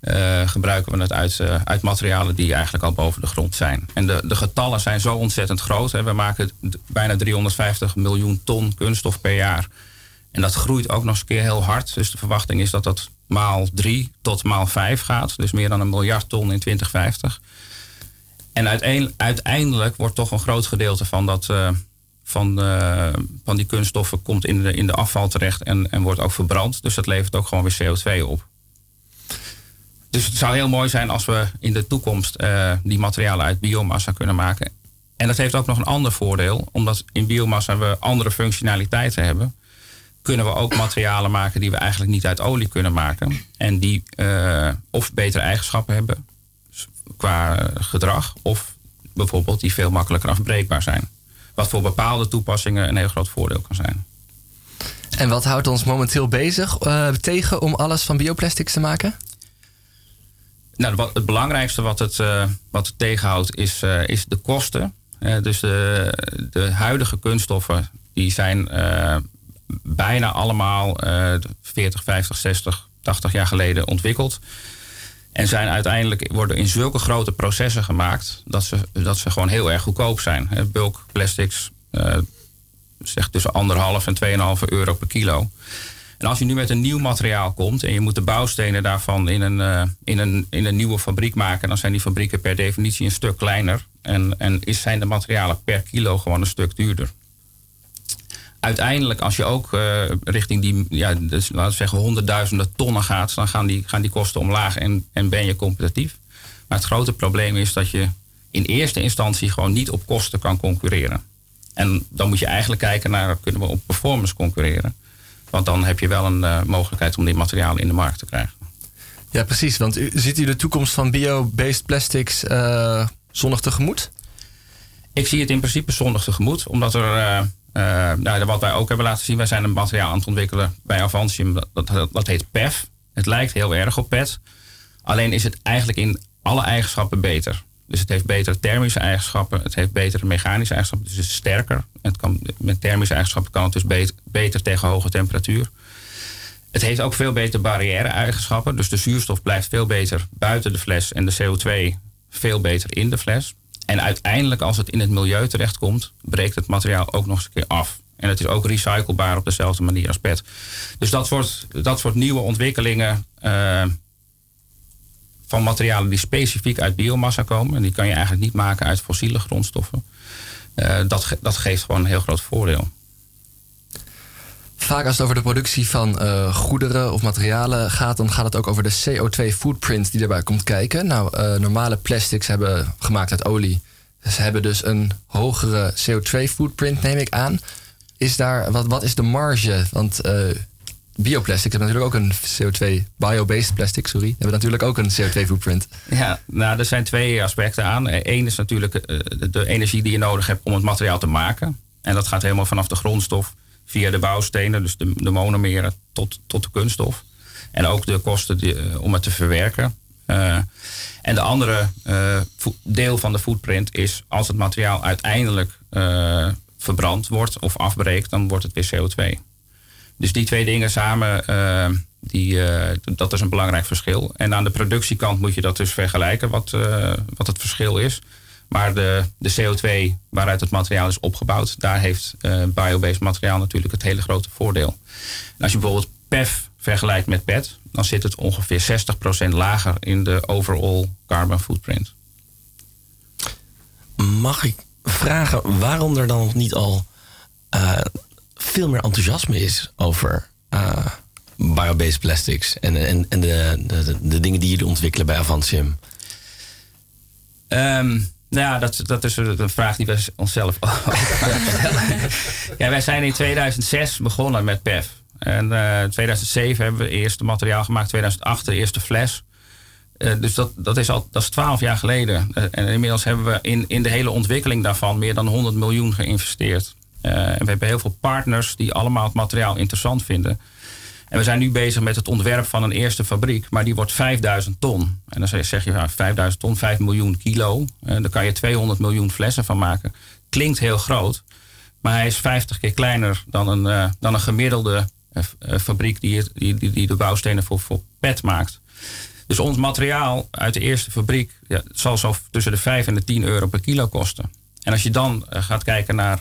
uh, gebruiken we het uit, uh, uit materialen die eigenlijk al boven de grond zijn. En de, de getallen zijn zo ontzettend groot. Hè. We maken bijna 350 miljoen ton kunststof per jaar. En dat groeit ook nog eens een keer heel hard. Dus de verwachting is dat dat maal 3 tot maal 5 gaat. Dus meer dan een miljard ton in 2050. En uiteindelijk wordt toch een groot gedeelte van, dat, uh, van, uh, van die kunststoffen komt in de, in de afval terecht en, en wordt ook verbrand. Dus dat levert ook gewoon weer CO2 op. Dus het zou heel mooi zijn als we in de toekomst uh, die materialen uit biomassa kunnen maken. En dat heeft ook nog een ander voordeel, omdat in biomassa we andere functionaliteiten hebben. Kunnen we ook materialen maken die we eigenlijk niet uit olie kunnen maken. En die of betere eigenschappen hebben qua gedrag, of bijvoorbeeld die veel makkelijker afbreekbaar zijn. Wat voor bepaalde toepassingen een heel groot voordeel kan zijn. En wat houdt ons momenteel bezig uh, tegen om alles van bioplastics te maken? Nou, wat, het belangrijkste wat het, uh, wat het tegenhoudt is, uh, is de kosten. Dus de, de huidige kunststoffen die zijn bijna allemaal 40, 50, 60, 80 jaar geleden ontwikkeld. En zijn uiteindelijk worden in zulke grote processen gemaakt dat ze, dat ze gewoon heel erg goedkoop zijn. Bulk plastics zegt tussen anderhalf en 2,5 euro per kilo. En als je nu met een nieuw materiaal komt en je moet de bouwstenen daarvan in een, uh, in een, in een nieuwe fabriek maken, dan zijn die fabrieken per definitie een stuk kleiner. En, en is, zijn de materialen per kilo gewoon een stuk duurder. Uiteindelijk, als je ook uh, richting die, ja, dus, laten we zeggen, honderdduizenden tonnen gaat, dan gaan die, gaan die kosten omlaag en, en ben je competitief. Maar het grote probleem is dat je in eerste instantie gewoon niet op kosten kan concurreren. En dan moet je eigenlijk kijken naar, kunnen we op performance concurreren? Want dan heb je wel een uh, mogelijkheid om die materialen in de markt te krijgen. Ja, precies. Want u, ziet u de toekomst van bio-based plastics uh, zonnig tegemoet? Ik zie het in principe zonnig tegemoet. Omdat er, uh, nou, wat wij ook hebben laten zien, wij zijn een materiaal aan het ontwikkelen bij Avantium. Dat, dat, heet PEF. Het lijkt heel erg op PET. Alleen is het eigenlijk in alle eigenschappen beter. Dus het heeft betere thermische eigenschappen, het heeft betere mechanische eigenschappen, dus het is sterker. Het kan, met thermische eigenschappen kan het dus beter, beter tegen hoge temperatuur. Het heeft ook veel beter barrière-eigenschappen, dus de zuurstof blijft veel beter buiten de fles en de CO2 veel beter in de fles. En uiteindelijk, als het in het milieu terechtkomt, breekt het materiaal ook nog eens een keer af. En het is ook recyclebaar op dezelfde manier als PET. Dus dat soort, dat soort nieuwe ontwikkelingen. Uh, van materialen die specifiek uit biomassa komen. En die kan je eigenlijk niet maken uit fossiele grondstoffen. Uh, dat, dat geeft gewoon een heel groot voordeel. Vaak als het over de productie van uh, goederen of materialen gaat, dan gaat het ook over de CO2-footprint die erbij komt kijken. Nou, uh, normale plastics hebben gemaakt uit olie. Ze hebben dus een hogere CO2-footprint, neem ik aan. Is daar, wat, wat is de marge? Want bioplastics hebben natuurlijk ook een CO2, bio-based plastic, sorry, hebben natuurlijk ook een CO2-footprint. Ja, nou, er zijn twee aspecten aan. Eén is natuurlijk eh, de energie die je nodig hebt om het materiaal te maken. En dat gaat helemaal vanaf de grondstof via de bouwstenen, dus de, de monomeren, tot, tot de kunststof. En ook de kosten eh, om het te verwerken. Uh, en de andere uh, deel van de footprint is als het materiaal uiteindelijk verbrand wordt of afbreekt, dan wordt het weer CO2. Dus die twee dingen samen, die, dat is een belangrijk verschil. En aan de productiekant moet je dat dus vergelijken, wat, wat het verschil is. Maar de, de CO2 waaruit het materiaal is opgebouwd, daar heeft biobased materiaal natuurlijk het hele grote voordeel. En als je bijvoorbeeld PEF vergelijkt met PET, dan zit het ongeveer 60% lager in de overall carbon footprint. Mag ik vragen waarom er dan nog niet al veel meer enthousiasme is over uh, biobased plastics en, en, en de, de, de, dingen die jullie ontwikkelen bij Avantium? Um, nou ja, dat, dat is een vraag die we onszelf (laughs) stellen. ja, wij zijn in 2006 begonnen met PEF. En uh, in 2007 hebben we eerst materiaal gemaakt, 2008 de eerste fles. Uh, dus dat, dat, is al dat is 12 jaar geleden. Uh, en inmiddels hebben we in, in de hele ontwikkeling daarvan meer dan 100 miljoen geïnvesteerd. En we hebben heel veel partners die allemaal het materiaal interessant vinden. En we zijn nu bezig met het ontwerp van een eerste fabriek, maar die wordt 5000 ton. En dan zeg je ja, 5000 ton, 5 miljoen kilo. En daar kan je 200 miljoen flessen van maken. Klinkt heel groot, maar hij is 50 keer kleiner dan een, uh, dan een gemiddelde uh, fabriek die, die, die, die, de bouwstenen voor, voor PET maakt. Dus ons materiaal uit de eerste fabriek ja, zal zo tussen de 5 en de 10 euro per kilo kosten. En als je dan gaat kijken naar,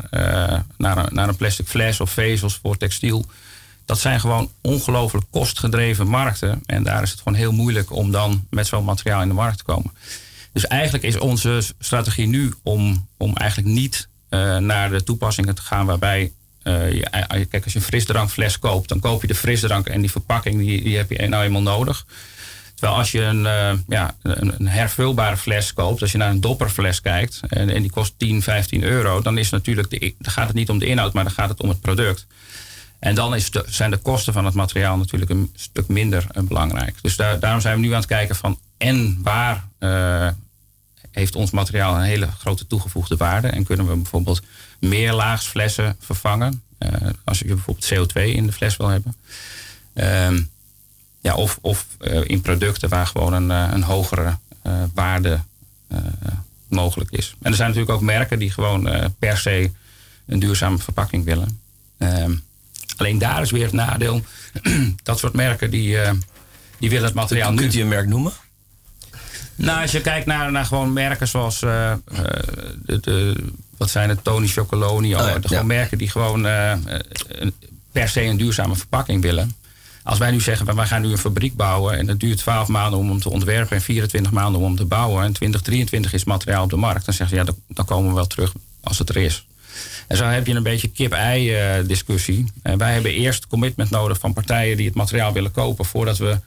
naar, naar een plastic fles of vezels voor textiel dat zijn gewoon ongelooflijk kostgedreven markten. En daar is het gewoon heel moeilijk om dan met zo'n materiaal in de markt te komen. Dus eigenlijk is onze strategie nu om, om eigenlijk niet uh, naar de toepassingen te gaan waarbij uh, je, kijk, als je een frisdrankfles koopt, dan koop je de frisdrank en die verpakking, die, die heb je nou eenmaal nodig. Terwijl als je een, uh, ja, een, hervulbare fles koopt, als je naar een dopperfles kijkt en, en die kost 10, 15 euro, dan is natuurlijk de, dan gaat het niet om de inhoud, maar dan gaat het om het product. En dan is zijn de kosten van het materiaal natuurlijk een stuk minder uh, belangrijk. Dus daar, daarom zijn we nu aan het kijken van en waar uh, heeft ons materiaal een hele grote toegevoegde waarde. En kunnen we bijvoorbeeld meer laagsflessen vervangen. Uh, als je bijvoorbeeld CO2 in de fles wil hebben. Ehm, ja, of of in producten waar gewoon een, een hogere waarde mogelijk is. En er zijn natuurlijk ook merken die gewoon per se een duurzame verpakking willen. Ehm, Alleen daar is weer het nadeel. (clears throat) dat soort merken die, uh, die willen het materiaal nu. Kunt u een merk noemen? Nou, als je kijkt naar, naar gewoon merken zoals uh, de, de, wat zijn het, Tony Chocoloni. Oh, gewoon merken die gewoon een, per se een duurzame verpakking willen. Als wij nu zeggen, wij gaan nu een fabriek bouwen en het duurt 12 maanden om hem te ontwerpen en 24 maanden om hem te bouwen en 2023 is materiaal op de markt, dan zeggen ze ja, dan komen we wel terug als het er is. En zo heb je een beetje kip-ei uh, discussie. Uh, wij hebben eerst commitment nodig van partijen die het materiaal willen kopen voordat we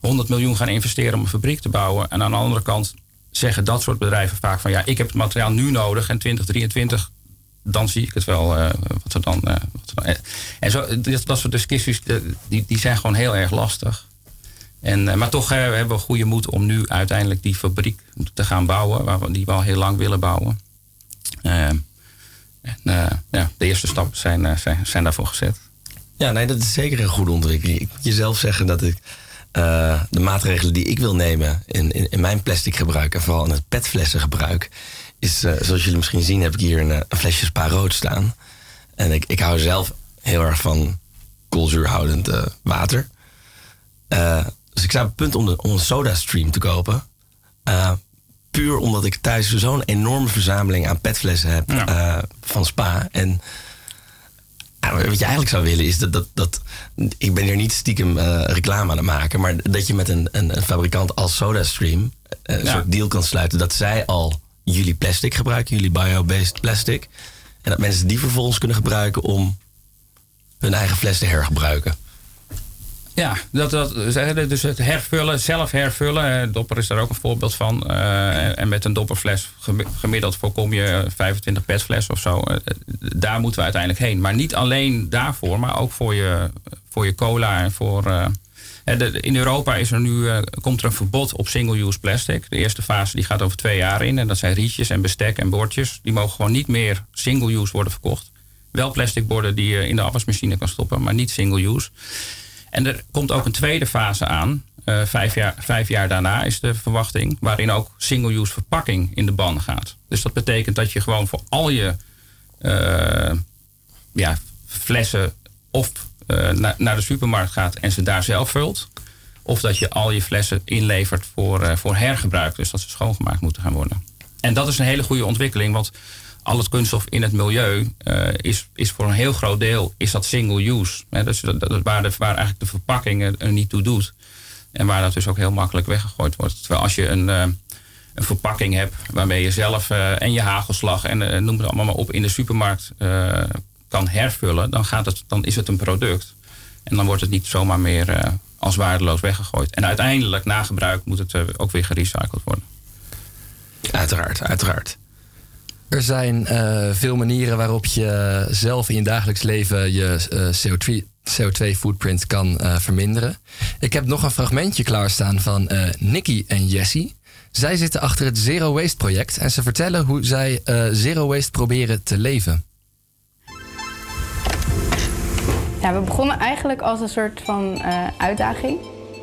100 miljoen gaan investeren om een fabriek te bouwen. En aan de andere kant zeggen dat soort bedrijven vaak van ja, ik heb het materiaal nu nodig en 2023 dan zie ik het wel. Uh, wat er dan, wat en zo, dat, soort discussies, die, die zijn gewoon heel erg lastig. En, maar toch hebben we goede moed om nu uiteindelijk die fabriek te gaan bouwen, waar we, die we al heel lang willen bouwen. En uh, ja, de eerste stappen zijn, uh, zijn, zijn, daarvoor gezet. Ja, nee, dat is zeker een goede ontwikkeling. Ik moet jezelf zeggen dat ik uh, de maatregelen die ik wil nemen in, in, in, mijn plastic gebruik en vooral in het petflessen gebruik, is zoals jullie misschien zien, heb ik hier een, een flesje spa rood staan. En ik, ik hou zelf heel erg van koolzuurhoudend water. dus ik sta op het punt om, de, om een soda stream te kopen puur omdat ik thuis zo'n enorme verzameling aan petflessen heb ja. uh, van Spa. En uh, wat je eigenlijk zou willen is dat, dat, dat. Ik ben hier niet stiekem uh, reclame aan het maken. Maar dat je met een, een, een fabrikant als SodaStream. een ja. soort deal kan sluiten. Dat zij al jullie plastic gebruiken, jullie bio-based plastic. En dat mensen die vervolgens kunnen gebruiken om hun eigen fles te hergebruiken. Ja, dat, dat, dus het hervullen, zelf hervullen. Dopper is daar ook een voorbeeld van. Uh, en met een dopperfles gemiddeld voorkom je 25 petfles of zo. Daar moeten we uiteindelijk heen. Maar niet alleen daarvoor, maar ook voor je, voor je cola en voor. In Europa is er nu, komt er een verbod op single-use plastic. De eerste fase die gaat over twee jaar in. En dat zijn rietjes en bestek en bordjes. Die mogen gewoon niet meer single-use worden verkocht. Wel plastic borden die je in de afwasmachine kan stoppen, maar niet single-use. En er komt ook een tweede fase aan. Uh, vijf, jaar, vijf jaar daarna is de verwachting. Waarin ook single-use verpakking in de ban gaat. Dus dat betekent dat je gewoon voor al je uh, ja, flessen of na, naar de supermarkt gaat en ze daar zelf vult. Of dat je al je flessen inlevert voor, voor hergebruik. Dus dat ze schoongemaakt moeten gaan worden. En dat is een hele goede ontwikkeling. Want al het kunststof in het milieu uh, is, is voor een heel groot deel is dat single use. Hè? Dus dat, dat, waar, de, waar eigenlijk de verpakking er niet toe doet. En waar dat dus ook heel makkelijk weggegooid wordt. Terwijl als je een, uh, een verpakking hebt waarmee je zelf uh, en je hagelslag en noem het allemaal maar op in de supermarkt kan hervullen, dan, gaat het, dan is het een product. En dan wordt het niet zomaar meer als waardeloos weggegooid. En uiteindelijk, na gebruik, moet het ook weer gerecycled worden. Uiteraard, uiteraard. Er zijn uh, veel manieren waarop je zelf in je dagelijks leven je uh, CO2, CO2 footprint kan uh, verminderen. Ik heb nog een fragmentje klaarstaan van Nikki en Jessie. Zij zitten achter het Zero Waste project en ze vertellen hoe zij Zero Waste proberen te leven. Ja, we begonnen eigenlijk als een soort van uitdaging.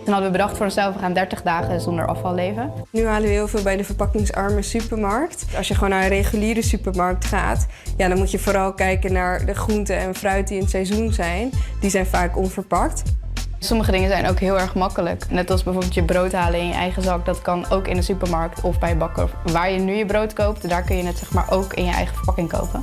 Toen hadden we bedacht voor onszelf, we gaan 30 dagen zonder afval leven. Nu halen we heel veel bij de verpakkingsarme supermarkt. Als je gewoon naar een reguliere supermarkt gaat, ja, dan moet je vooral kijken naar de groenten en fruit die in het seizoen zijn. Die zijn vaak onverpakt. Sommige dingen zijn ook heel erg makkelijk. Net als bijvoorbeeld je brood halen in je eigen zak. Dat kan ook in de supermarkt of bij bakker. Waar je nu je brood koopt, daar kun je het zeg maar ook in je eigen verpakking kopen.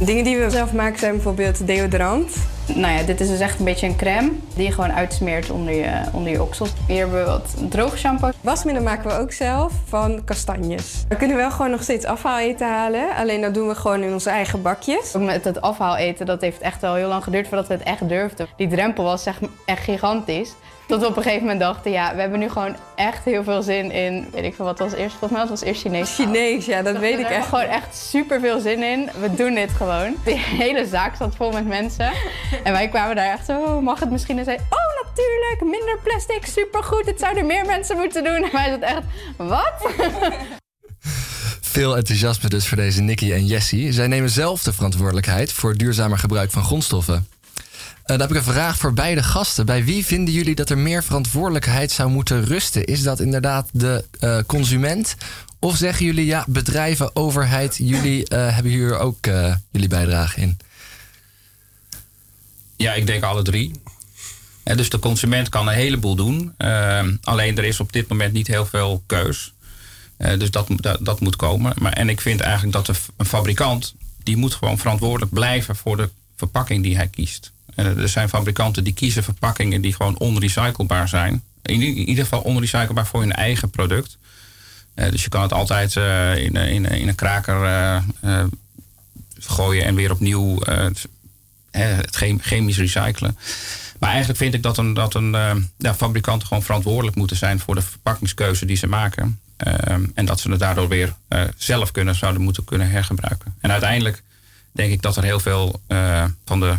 Dingen die we zelf maken zijn bijvoorbeeld deodorant. Nou ja, dit is dus echt een beetje een crème die je gewoon uitsmeert onder je, onder je oksels. Hier hebben we wat droog shampoo. Wasmiddel maken we ook zelf van kastanjes. We kunnen wel gewoon nog steeds afhaaleten halen. Alleen dat doen we gewoon in onze eigen bakjes. Ook met het afhaaleten, dat heeft echt wel heel lang geduurd voordat we het echt durfden. Die drempel was echt, echt gigantisch. Tot we op een gegeven moment dachten, ja, we hebben nu gewoon echt heel veel zin in, weet ik veel, wat was eerst? Volgens mij was het eerst Chinees. Chinees, ja, dat weet ik echt. gewoon echt super veel zin in. We doen dit gewoon. Die hele zaak zat vol met mensen. En wij kwamen daar echt zo, oh, mag het misschien? En zei, oh natuurlijk, minder plastic, supergoed. Het zouden meer mensen moeten doen. En wij zaten echt, wat? Veel enthousiasme dus voor deze Nicky en Jessie. Zij nemen zelf de verantwoordelijkheid voor duurzamer gebruik van grondstoffen. Uh, dan heb ik een vraag voor beide gasten. Bij wie vinden jullie dat er meer verantwoordelijkheid zou moeten rusten? Is dat inderdaad de uh, consument? Of zeggen jullie, ja, bedrijven, overheid, jullie uh, hebben hier ook jullie bijdrage in? Ja, ik denk alle drie. dus de consument kan een heleboel doen. alleen er is op dit moment niet heel veel keus. dus dat, dat, dat, moet komen. Maar, en ik vind eigenlijk dat een fabrikant... die moet gewoon verantwoordelijk blijven voor de verpakking die hij kiest. Er zijn fabrikanten die kiezen verpakkingen die gewoon onrecyclebaar zijn. In, ieder geval onrecyclebaar voor hun eigen product. Uh, dus je kan het altijd uh, in, in, in, een kraker gooien en weer opnieuw het chemisch recyclen. Maar eigenlijk vind ik dat een, dat een ja, fabrikanten gewoon verantwoordelijk moeten zijn voor de verpakkingskeuze die ze maken. en dat ze het daardoor weer zelf kunnen, zouden moeten kunnen hergebruiken. En uiteindelijk denk ik dat er heel veel van de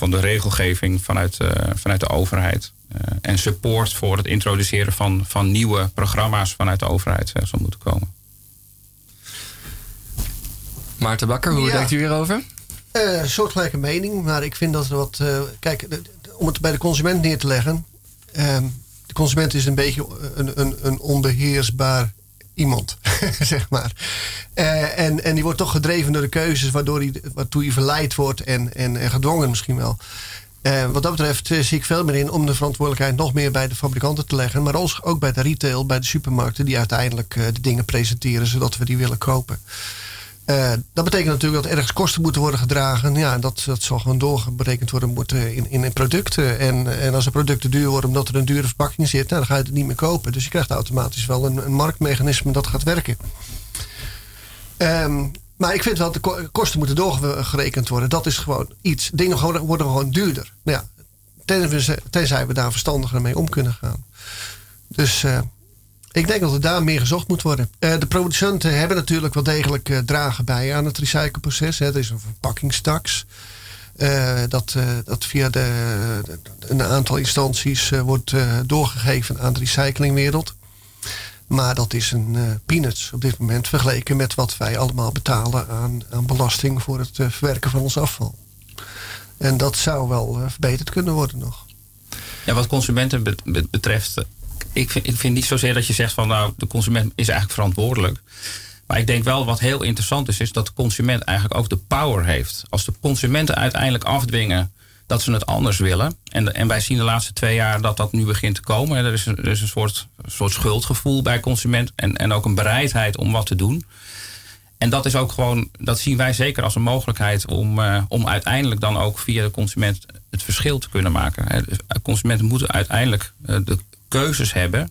van de regelgeving vanuit, uh, vanuit de overheid. Uh, en support voor het introduceren van, van nieuwe programma's vanuit de overheid uh, zal moeten komen. Maarten Bakker, hoe ja. denkt u hierover? Uh, soortgelijke mening, maar ik vind dat er wat. kijk, om het bij de consument neer te leggen. Ehm, de consument is een beetje een, een, een onbeheersbaar iemand, (laughs) zeg maar. Uh, en, en die wordt toch gedreven door de keuzes waardoor hij, waartoe hij verleid wordt en, en, en gedwongen misschien wel. Uh, wat dat betreft uh, zie ik veel meer in om de verantwoordelijkheid nog meer bij de fabrikanten te leggen. Maar ook bij de retail, bij de supermarkten die uiteindelijk de dingen presenteren zodat we die willen kopen. Uh, dat betekent natuurlijk dat ergens kosten moeten worden gedragen. Ja, dat, dat zal gewoon doorberekend worden moeten in, in, producten. En, en als een producten duur worden omdat er een dure verpakking zit, nou, dan ga je het niet meer kopen. Dus je krijgt automatisch wel een, een marktmechanisme dat gaat werken. Um, maar ik vind wel dat de kosten moeten doorgerekend worden. Dat is gewoon iets. Dingen worden gewoon duurder. Ja, tenzij, tenzij we daar verstandiger mee om kunnen gaan. Dus ik denk dat er daar meer gezocht moet worden. Uh, de producenten hebben natuurlijk wel degelijk uh, dragen bij aan het recycleproces. Hè. Er is een verpakkingstax. Uh, dat, dat via de, een aantal instanties wordt doorgegeven aan de recyclingwereld. Maar dat is een peanuts op dit moment vergeleken met wat wij allemaal betalen aan, aan belasting voor het verwerken van ons afval. En dat zou wel verbeterd kunnen worden nog. Ja, wat consumenten betreft ik vind, ik vind niet zozeer dat je zegt van nou, de consument is eigenlijk verantwoordelijk. Maar ik denk wel wat heel interessant is, is dat de consument eigenlijk ook de power heeft. Als de consumenten uiteindelijk afdwingen dat ze het anders willen. En, en wij zien de laatste twee jaar dat dat nu begint te komen. Er is een, een soort, soort schuldgevoel bij consument en, en ook een bereidheid om wat te doen. En dat is ook gewoon, dat zien wij zeker als een mogelijkheid om, uh, om uiteindelijk dan ook via de consument het verschil te kunnen maken. Dus, eh, consumenten moeten uiteindelijk uh, de keuzes hebben.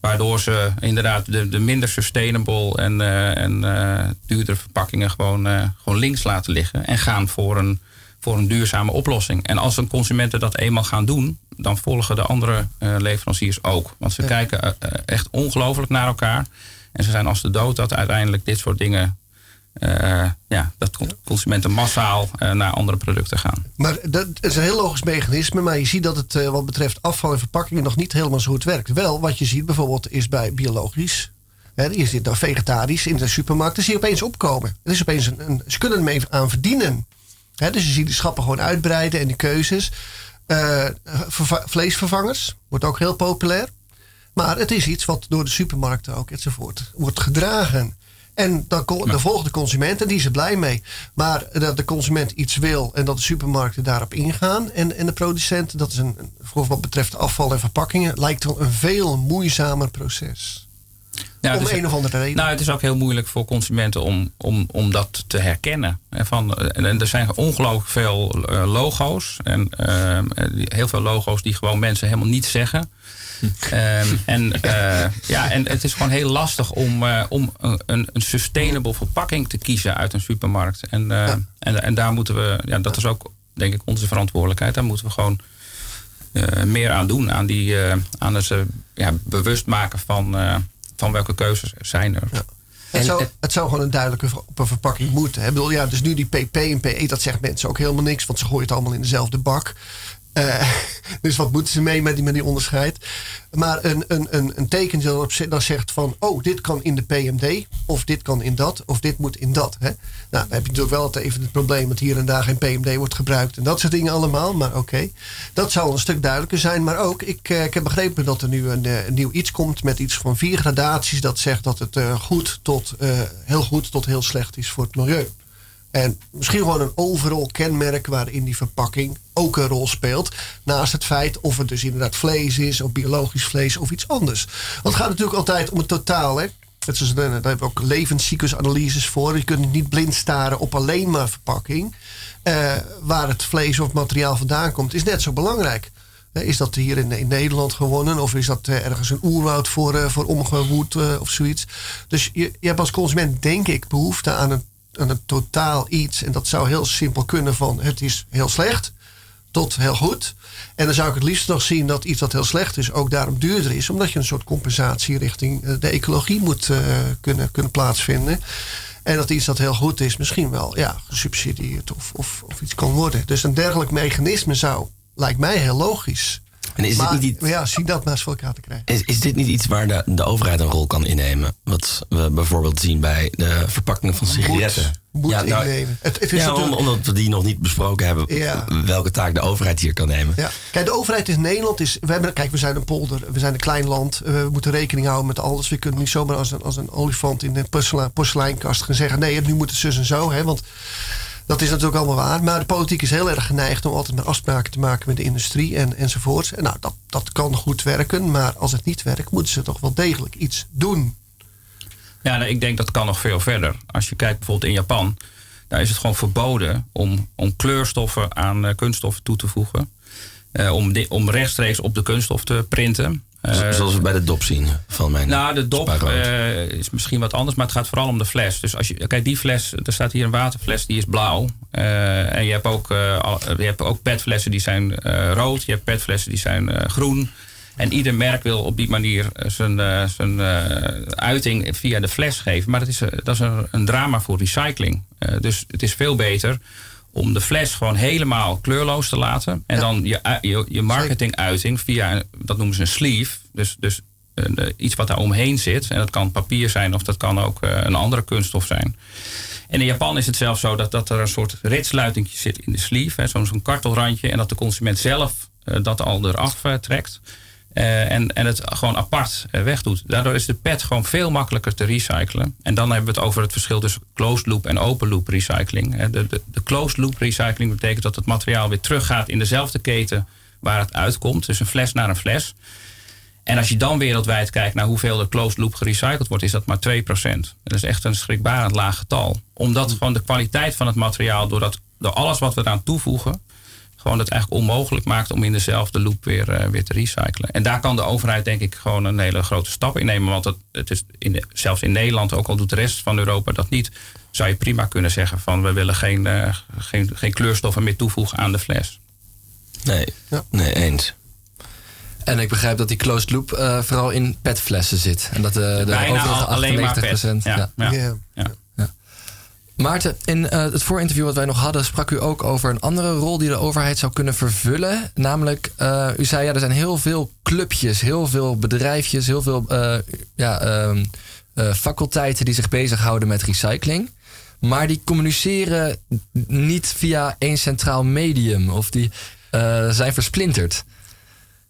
Waardoor ze inderdaad de, de minder sustainable en, uh, en uh, duurdere verpakkingen gewoon, uh, gewoon links laten liggen. En gaan voor een, voor een duurzame oplossing. En als een consumenten dat eenmaal gaan doen, dan volgen de andere leveranciers ook. Want ze kijken echt ongelooflijk naar elkaar. En ze zijn als de dood dat uiteindelijk dit soort dingen ja, dat consumenten massaal uh, naar andere producten gaan. Maar dat is een heel logisch mechanisme. Maar je ziet dat het uh, wat betreft afval en verpakkingen nog niet helemaal zo goed werkt. Wel, wat je ziet bijvoorbeeld is bij biologisch. Hè, je zit dan vegetarisch in de supermarkt. Zie je opeens opkomen. Het is opeens een, een, ze kunnen er mee aan verdienen. Dus je ziet die schappen gewoon uitbreiden en die keuzes. Eh, verva- vleesvervangers wordt ook heel populair. Maar het is iets wat door de supermarkten ook enzovoort wordt gedragen. En dan, volgt de consument en die is er blij mee. Maar dat de consument iets wil en dat de supermarkten daarop ingaan en, en de producent, dat is een, voor wat betreft afval en verpakkingen, lijkt wel een veel moeizamer proces. Om dus- een of andere reden. Nou, het is ook heel moeilijk voor consumenten om, om, om dat te herkennen. En, van, en, en er zijn ongelooflijk veel eh, logo's. En eh, heel veel logo's die gewoon mensen helemaal niet zeggen. Ehm, en, eh, ja, en het is gewoon heel lastig om, eh, om een, een een sustainable verpakking te kiezen uit een supermarkt. En, eh, en, en daar moeten we, ja, dat is ook denk ik onze verantwoordelijkheid. Daar moeten we gewoon eh, meer aan doen. Aan, die, eh, aan het eh, ja, bewust maken van, eh, van welke keuzes er zijn er. Het zou, het zou gewoon een duidelijke op een verpakking moeten. Hè. Ik bedoel, ja, dus nu die PP en PE, dat zegt mensen ook helemaal niks, want ze gooien het allemaal in dezelfde bak. Eh, (laughs) dus wat moeten ze mee met die, met die onderscheid? Maar een, een, een, een teken dat, zegt van, oh, dit kan in de PMD, of dit kan in dat, of dit moet in dat. Hè? Nou, dan heb je natuurlijk wel altijd even het probleem dat hier en daar geen PMD wordt gebruikt en dat soort dingen allemaal. Maar oké, dat zou een stuk duidelijker zijn. Maar ook, ik, eh, ik heb begrepen dat er nu een, eh, een nieuw iets komt met iets van vier gradaties. Dat zegt dat het goed tot, heel goed tot heel slecht is voor het milieu. En misschien gewoon een overal kenmerk waarin die verpakking ook een rol speelt. Naast het feit of het dus inderdaad vlees is, of biologisch vlees of iets anders. Want het gaat natuurlijk altijd om het totaal. Hè? Het is, daar hebben we ook levenscyclusanalyses voor. Je kunt niet blind staren op alleen maar verpakking. Eh, waar het vlees of materiaal vandaan komt, is net zo belangrijk. Is dat hier in, Nederland gewonnen? Of is dat eh, ergens een oerwoud voor, eh, voor omgewoed of zoiets? Dus je, je hebt als consument denk ik behoefte aan een, een totaal iets. En dat zou heel simpel kunnen van het is heel slecht tot heel goed. En dan zou ik het liefst nog zien dat iets dat heel slecht is ook daarom duurder is. Omdat je een soort compensatie richting eh, de ecologie moet eh, kunnen, kunnen plaatsvinden. En dat iets dat heel goed is misschien wel ja, gesubsidieerd of, of, of iets kan worden. Dus een dergelijk mechanisme zou, lijkt mij heel logisch. En is dit niet iets- ja, zie dat maar eens voor elkaar te krijgen. Is, is dit niet iets waar de, de overheid een rol kan innemen? Wat we bijvoorbeeld zien bij de verpakkingen van sigaretten. moet nou, innemen. Het- het is ja, om- omdat we die nog niet besproken hebben, Ja. welke taak de overheid hier kan nemen. Ja. Kijk, de overheid in Nederland is. We hebben, kijk, we zijn een polder, we zijn een klein land. eh, we moeten rekening houden met alles. We kunnen niet zomaar als een, als een olifant in een porselein, porseleinkast gaan zeggen: nee, nu moet het zus en zo. Hè, want dat is natuurlijk allemaal waar. Maar de politiek is heel erg geneigd om altijd maar afspraken te maken met de industrie en, enzovoorts. En nou, dat, dat kan goed werken. Maar als het niet werkt, moeten ze toch wel degelijk iets doen. Ja, nou, ik denk dat kan nog veel verder. Als je kijkt bijvoorbeeld in Japan, daar is het gewoon verboden om, om kleurstoffen aan eh, kunststoffen toe te voegen. Eh, om, om rechtstreeks op de kunststof te printen. Eh, Zoals we bij de dop zien van mijn nou, de dop eh, is misschien wat anders, maar het gaat vooral om de fles. Dus als je, kijk, die fles, er staat hier een waterfles, die is blauw. Eh, en je hebt ook, al- je hebt ook petflessen die zijn rood. Je hebt petflessen die zijn groen. En ieder merk wil op die manier zijn, zijn uiting via de fles geven. Maar dat is, dat is een, een drama voor recycling. Dus het is veel beter om de fles gewoon helemaal kleurloos te laten. En dan je, ui- je, je marketinguiting via, dat noemen ze een sleeve. Dus, dus eh, iets wat daar omheen zit. En dat kan papier zijn of dat kan ook eh, een andere kunststof zijn. En in Japan is het zelfs zo dat, dat er een soort ritsluiting zit in de sleeve. Zo'n zo'n kartelrandje. En dat de consument zelf eh, dat al eraf eh, trekt. Eh, en, en het gewoon apart eh, wegdoet. Daardoor is de pet gewoon veel makkelijker te recyclen. En dan hebben we het over het verschil tussen closed loop en open loop recycling. De, de, de closed loop recycling betekent dat het materiaal weer teruggaat in dezelfde keten waar het uitkomt. Dus een fles naar een fles. En als je dan wereldwijd kijkt naar hoeveel er closed loop gerecycled wordt, is dat maar 2%. Dat is echt een schrikbarend laag getal. Omdat gewoon de kwaliteit van het materiaal, door, dat, door alles wat we eraan toevoegen, gewoon het eigenlijk onmogelijk maakt om in dezelfde loop weer, eh, weer te recyclen. En daar kan de overheid denk ik gewoon een hele grote stap in nemen. Want het, het is in zelfs in Nederland, ook al doet de rest van Europa dat niet, zou je prima kunnen zeggen van we willen geen, eh, geen, geen kleurstoffen meer toevoegen aan de fles. Nee, nee, eens. En ik begrijp dat die closed loop eh, vooral in petflessen zit. En dat de Bijna overige al- alleen maar 98%. pet. Ja, ja. Ja. Maarten, in eh, het voorinterview wat wij nog hadden, sprak u ook over een andere rol die de overheid zou kunnen vervullen. Namelijk, eh, u zei ja, er zijn heel veel clubjes, heel veel bedrijfjes, heel veel eh, ja, ehm, eh, faculteiten die zich bezighouden met recycling. maar die communiceren niet via één centraal medium of die uh, zijn versplinterd.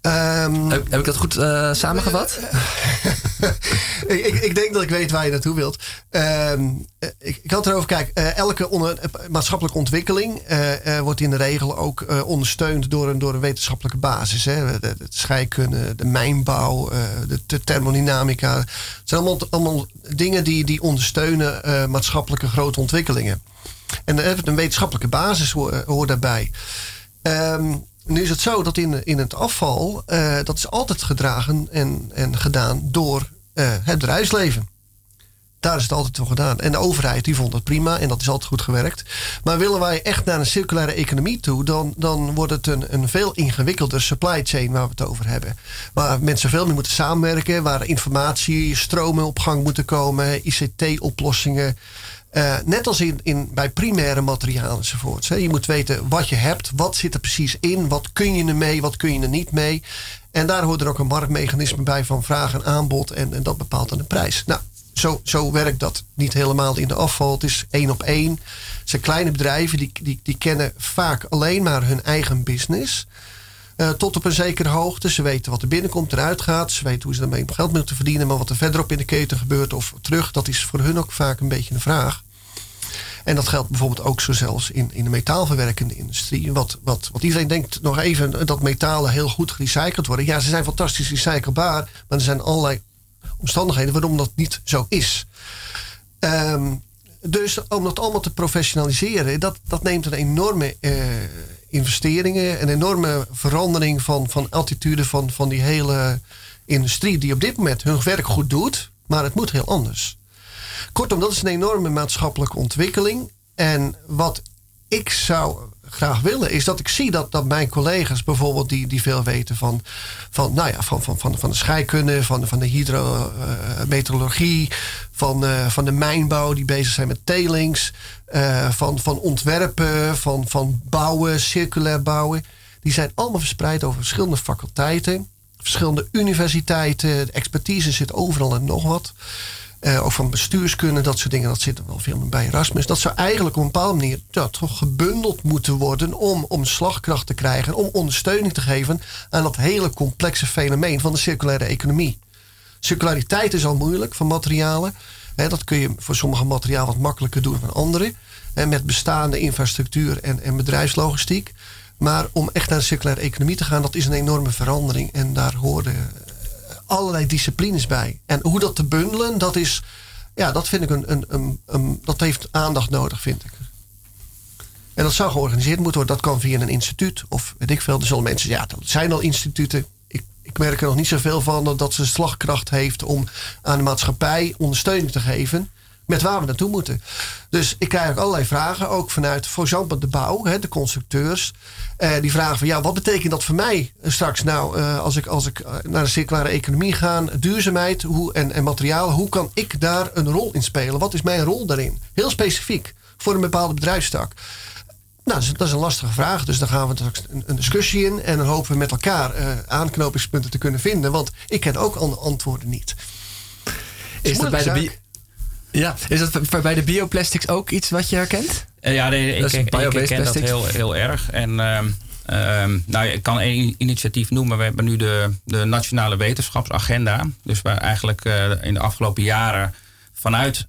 Um, heb, heb, ik dat goed uh, samengevat? (laughs) ik, ik, ik, denk dat ik weet waar je naartoe wilt. Um, ik, ik, had erover, kijk, uh, elke onder, maatschappelijke ontwikkeling uh, wordt in de regel ook ondersteund door een, door een wetenschappelijke basis. Hè. De, de scheikunde, de mijnbouw, de, de, thermodynamica. Het zijn allemaal, allemaal dingen die, die ondersteunen maatschappelijke grote ontwikkelingen. En een wetenschappelijke basis hoort hoor daarbij. Um, nu is het zo dat in, in het afval, uh, dat is altijd gedragen en, en gedaan door uh, het bedrijfsleven. Daar is het altijd voor gedaan. En de overheid die vond het prima en dat is altijd goed gewerkt. Maar willen wij echt naar een circulaire economie toe, dan, dan wordt het een, een veel ingewikkelder supply chain waar we het over hebben. Waar mensen veel meer moeten samenwerken, waar informatiestromen op gang moeten komen, ICT-oplossingen. Uh, net als in, bij primaire materialen enzovoorts. Hè. Je moet weten wat je hebt, wat zit er precies in, wat kun je ermee, wat kun je er niet mee. En daar hoort er ook een marktmechanisme bij van vraag en aanbod en, en dat bepaalt dan de prijs. Nou, zo, zo werkt dat niet helemaal in de afval. Het is één op één. Het zijn kleine bedrijven die, die, die kennen vaak alleen maar hun eigen business. Uh, tot op een zekere hoogte. Ze weten wat er binnenkomt, eruit gaat. Ze weten hoe ze daarmee geld moeten verdienen. Maar wat er verderop in de keten gebeurt of terug, dat is voor hun ook vaak een beetje een vraag. En dat geldt bijvoorbeeld ook zo zelfs in, in de metaalverwerkende industrie. Wat, wat, wat iedereen denkt nog even dat metalen heel goed gerecycled worden. Ja, ze zijn fantastisch recyclebaar. Maar er zijn allerlei omstandigheden waarom dat niet zo is. Um, dus om dat allemaal te professionaliseren, dat, dat neemt een enorme uh, investeringen, een enorme verandering van, van attitude van, van die hele industrie, die op dit moment hun werk goed doet, maar het moet heel anders. Kortom, dat is een enorme maatschappelijke ontwikkeling. En wat ik zou graag willen, is dat ik zie dat, dat mijn collega's bijvoorbeeld, die, die veel weten van, van, nou ja, van, van, van, van de scheikunde, van, van de hydrometeorologie, van, uh, van de mijnbouw, die bezig zijn met tailings, uh, van, van ontwerpen, van, van bouwen, circulair bouwen. Die zijn allemaal verspreid over verschillende faculteiten, verschillende universiteiten. De expertise zit overal en nog wat. Uh, ook van bestuurskunde, dat soort dingen. Dat zit er wel veel meer bij Erasmus. Dat zou eigenlijk op een bepaalde manier ja, toch gebundeld moeten worden om, om slagkracht te krijgen. Om ondersteuning te geven aan dat hele complexe fenomeen van de circulaire economie. Circulariteit is al moeilijk van materialen. dat kun je voor sommige materialen wat makkelijker doen dan andere. met bestaande infrastructuur en, en bedrijfslogistiek. Maar om echt naar de circulaire economie te gaan, dat is een enorme verandering. En daar horen allerlei disciplines bij. En hoe dat te bundelen, dat is, ja, dat vind ik een, een, een, een dat heeft aandacht nodig, vind ik. En dat zou georganiseerd moeten worden. Dat kan via een instituut of weet ik veel. Er zullen mensen, ja, dat zijn al instituten. Ik, ik merk er nog niet zoveel van dat ze slagkracht heeft om aan de maatschappij ondersteuning te geven met waar we naartoe moeten. Dus ik krijg ook allerlei vragen, ook vanuit voor example de bouw, hè, de constructeurs. Uh, die vragen van ja, wat betekent dat voor mij straks nou uh, als ik, als ik eh, naar de circulaire economie ga, duurzaamheid hoe, en, en materialen, hoe kan ik daar een rol in spelen? Wat is mijn rol daarin? Heel specifiek voor een bepaalde bedrijfstak. Nou, dat is een lastige vraag. Dus daar gaan we straks een, een discussie in. En dan hopen we met elkaar uh, aanknopingspunten te kunnen vinden. Want ik ken ook al de antwoorden niet. Is dat bij de, ja, is dat bij de bioplastics ook iets wat je herkent? Uh, ja, nee, ik, ik, ik herken dat heel, heel erg. En uh, uh, nou, ik kan één initiatief noemen. We hebben nu de, de Nationale Wetenschapsagenda. Dus waar eigenlijk uh, in de afgelopen jaren vanuit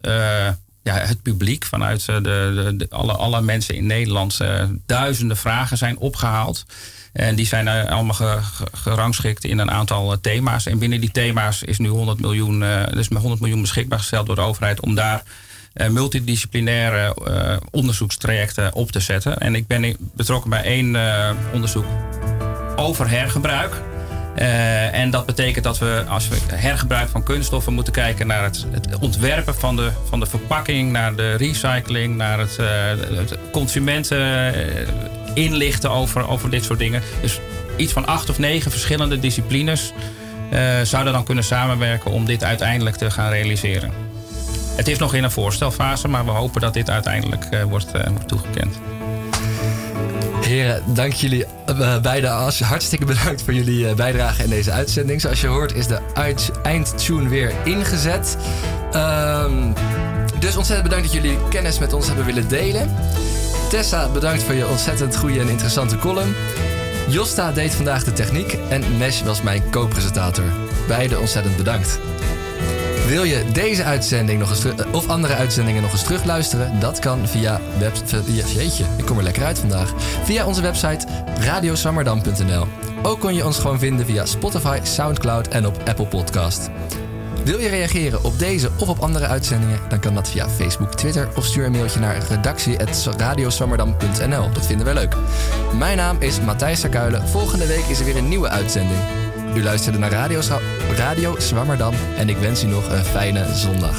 ja, het publiek, vanuit de, de, de, alle, alle mensen in Nederland, duizenden vragen zijn opgehaald. En die zijn allemaal gerangschikt in een aantal eh, thema's. En binnen die thema's is nu 100 miljoen, eh, dus met 100 miljoen beschikbaar gesteld door de overheid om daar uh, multidisciplinaire uh, onderzoekstrajecten op te zetten. En ik ben betrokken bij één uh, onderzoek over hergebruik. en dat betekent dat we, als we hergebruik van kunststoffen, moeten kijken naar het, het ontwerpen van de, van de verpakking, naar de recycling, naar het, het consumenten inlichten over, over dit soort dingen. Dus iets van acht of negen verschillende disciplines uh, zouden dan kunnen samenwerken om dit uiteindelijk te gaan realiseren. Het is nog in een voorstelfase, maar we hopen dat dit uiteindelijk wordt, uh, wordt toegekend. Heren, dank jullie beiden. Hartstikke bedankt voor jullie bijdrage in deze uitzending. Zoals je hoort is de eindtune weer ingezet. Um, Dus ontzettend bedankt dat jullie kennis met ons hebben willen delen. Tessa, bedankt voor je ontzettend goede en interessante column. Josta deed vandaag de techniek en Mesh was mijn co-presentator. Beide ontzettend bedankt. Wil je deze uitzending nog eens of andere uitzendingen nog eens terugluisteren? Dat kan via web... Jeetje, ik kom er lekker uit vandaag. Via onze website radiosammerdam.nl. Ook kon je ons gewoon vinden via Spotify, Soundcloud en op Apple Podcast. Wil je reageren op deze of op andere uitzendingen? Dan kan dat via Facebook, Twitter of stuur een mailtje naar redactie.radiosammerdam.nl. Dat vinden we leuk. Mijn naam is Matthijs Sakuilen. Volgende week is er weer een nieuwe uitzending. U luisterde naar Radio, Radio Zwammerdam en ik wens u nog een fijne zondag.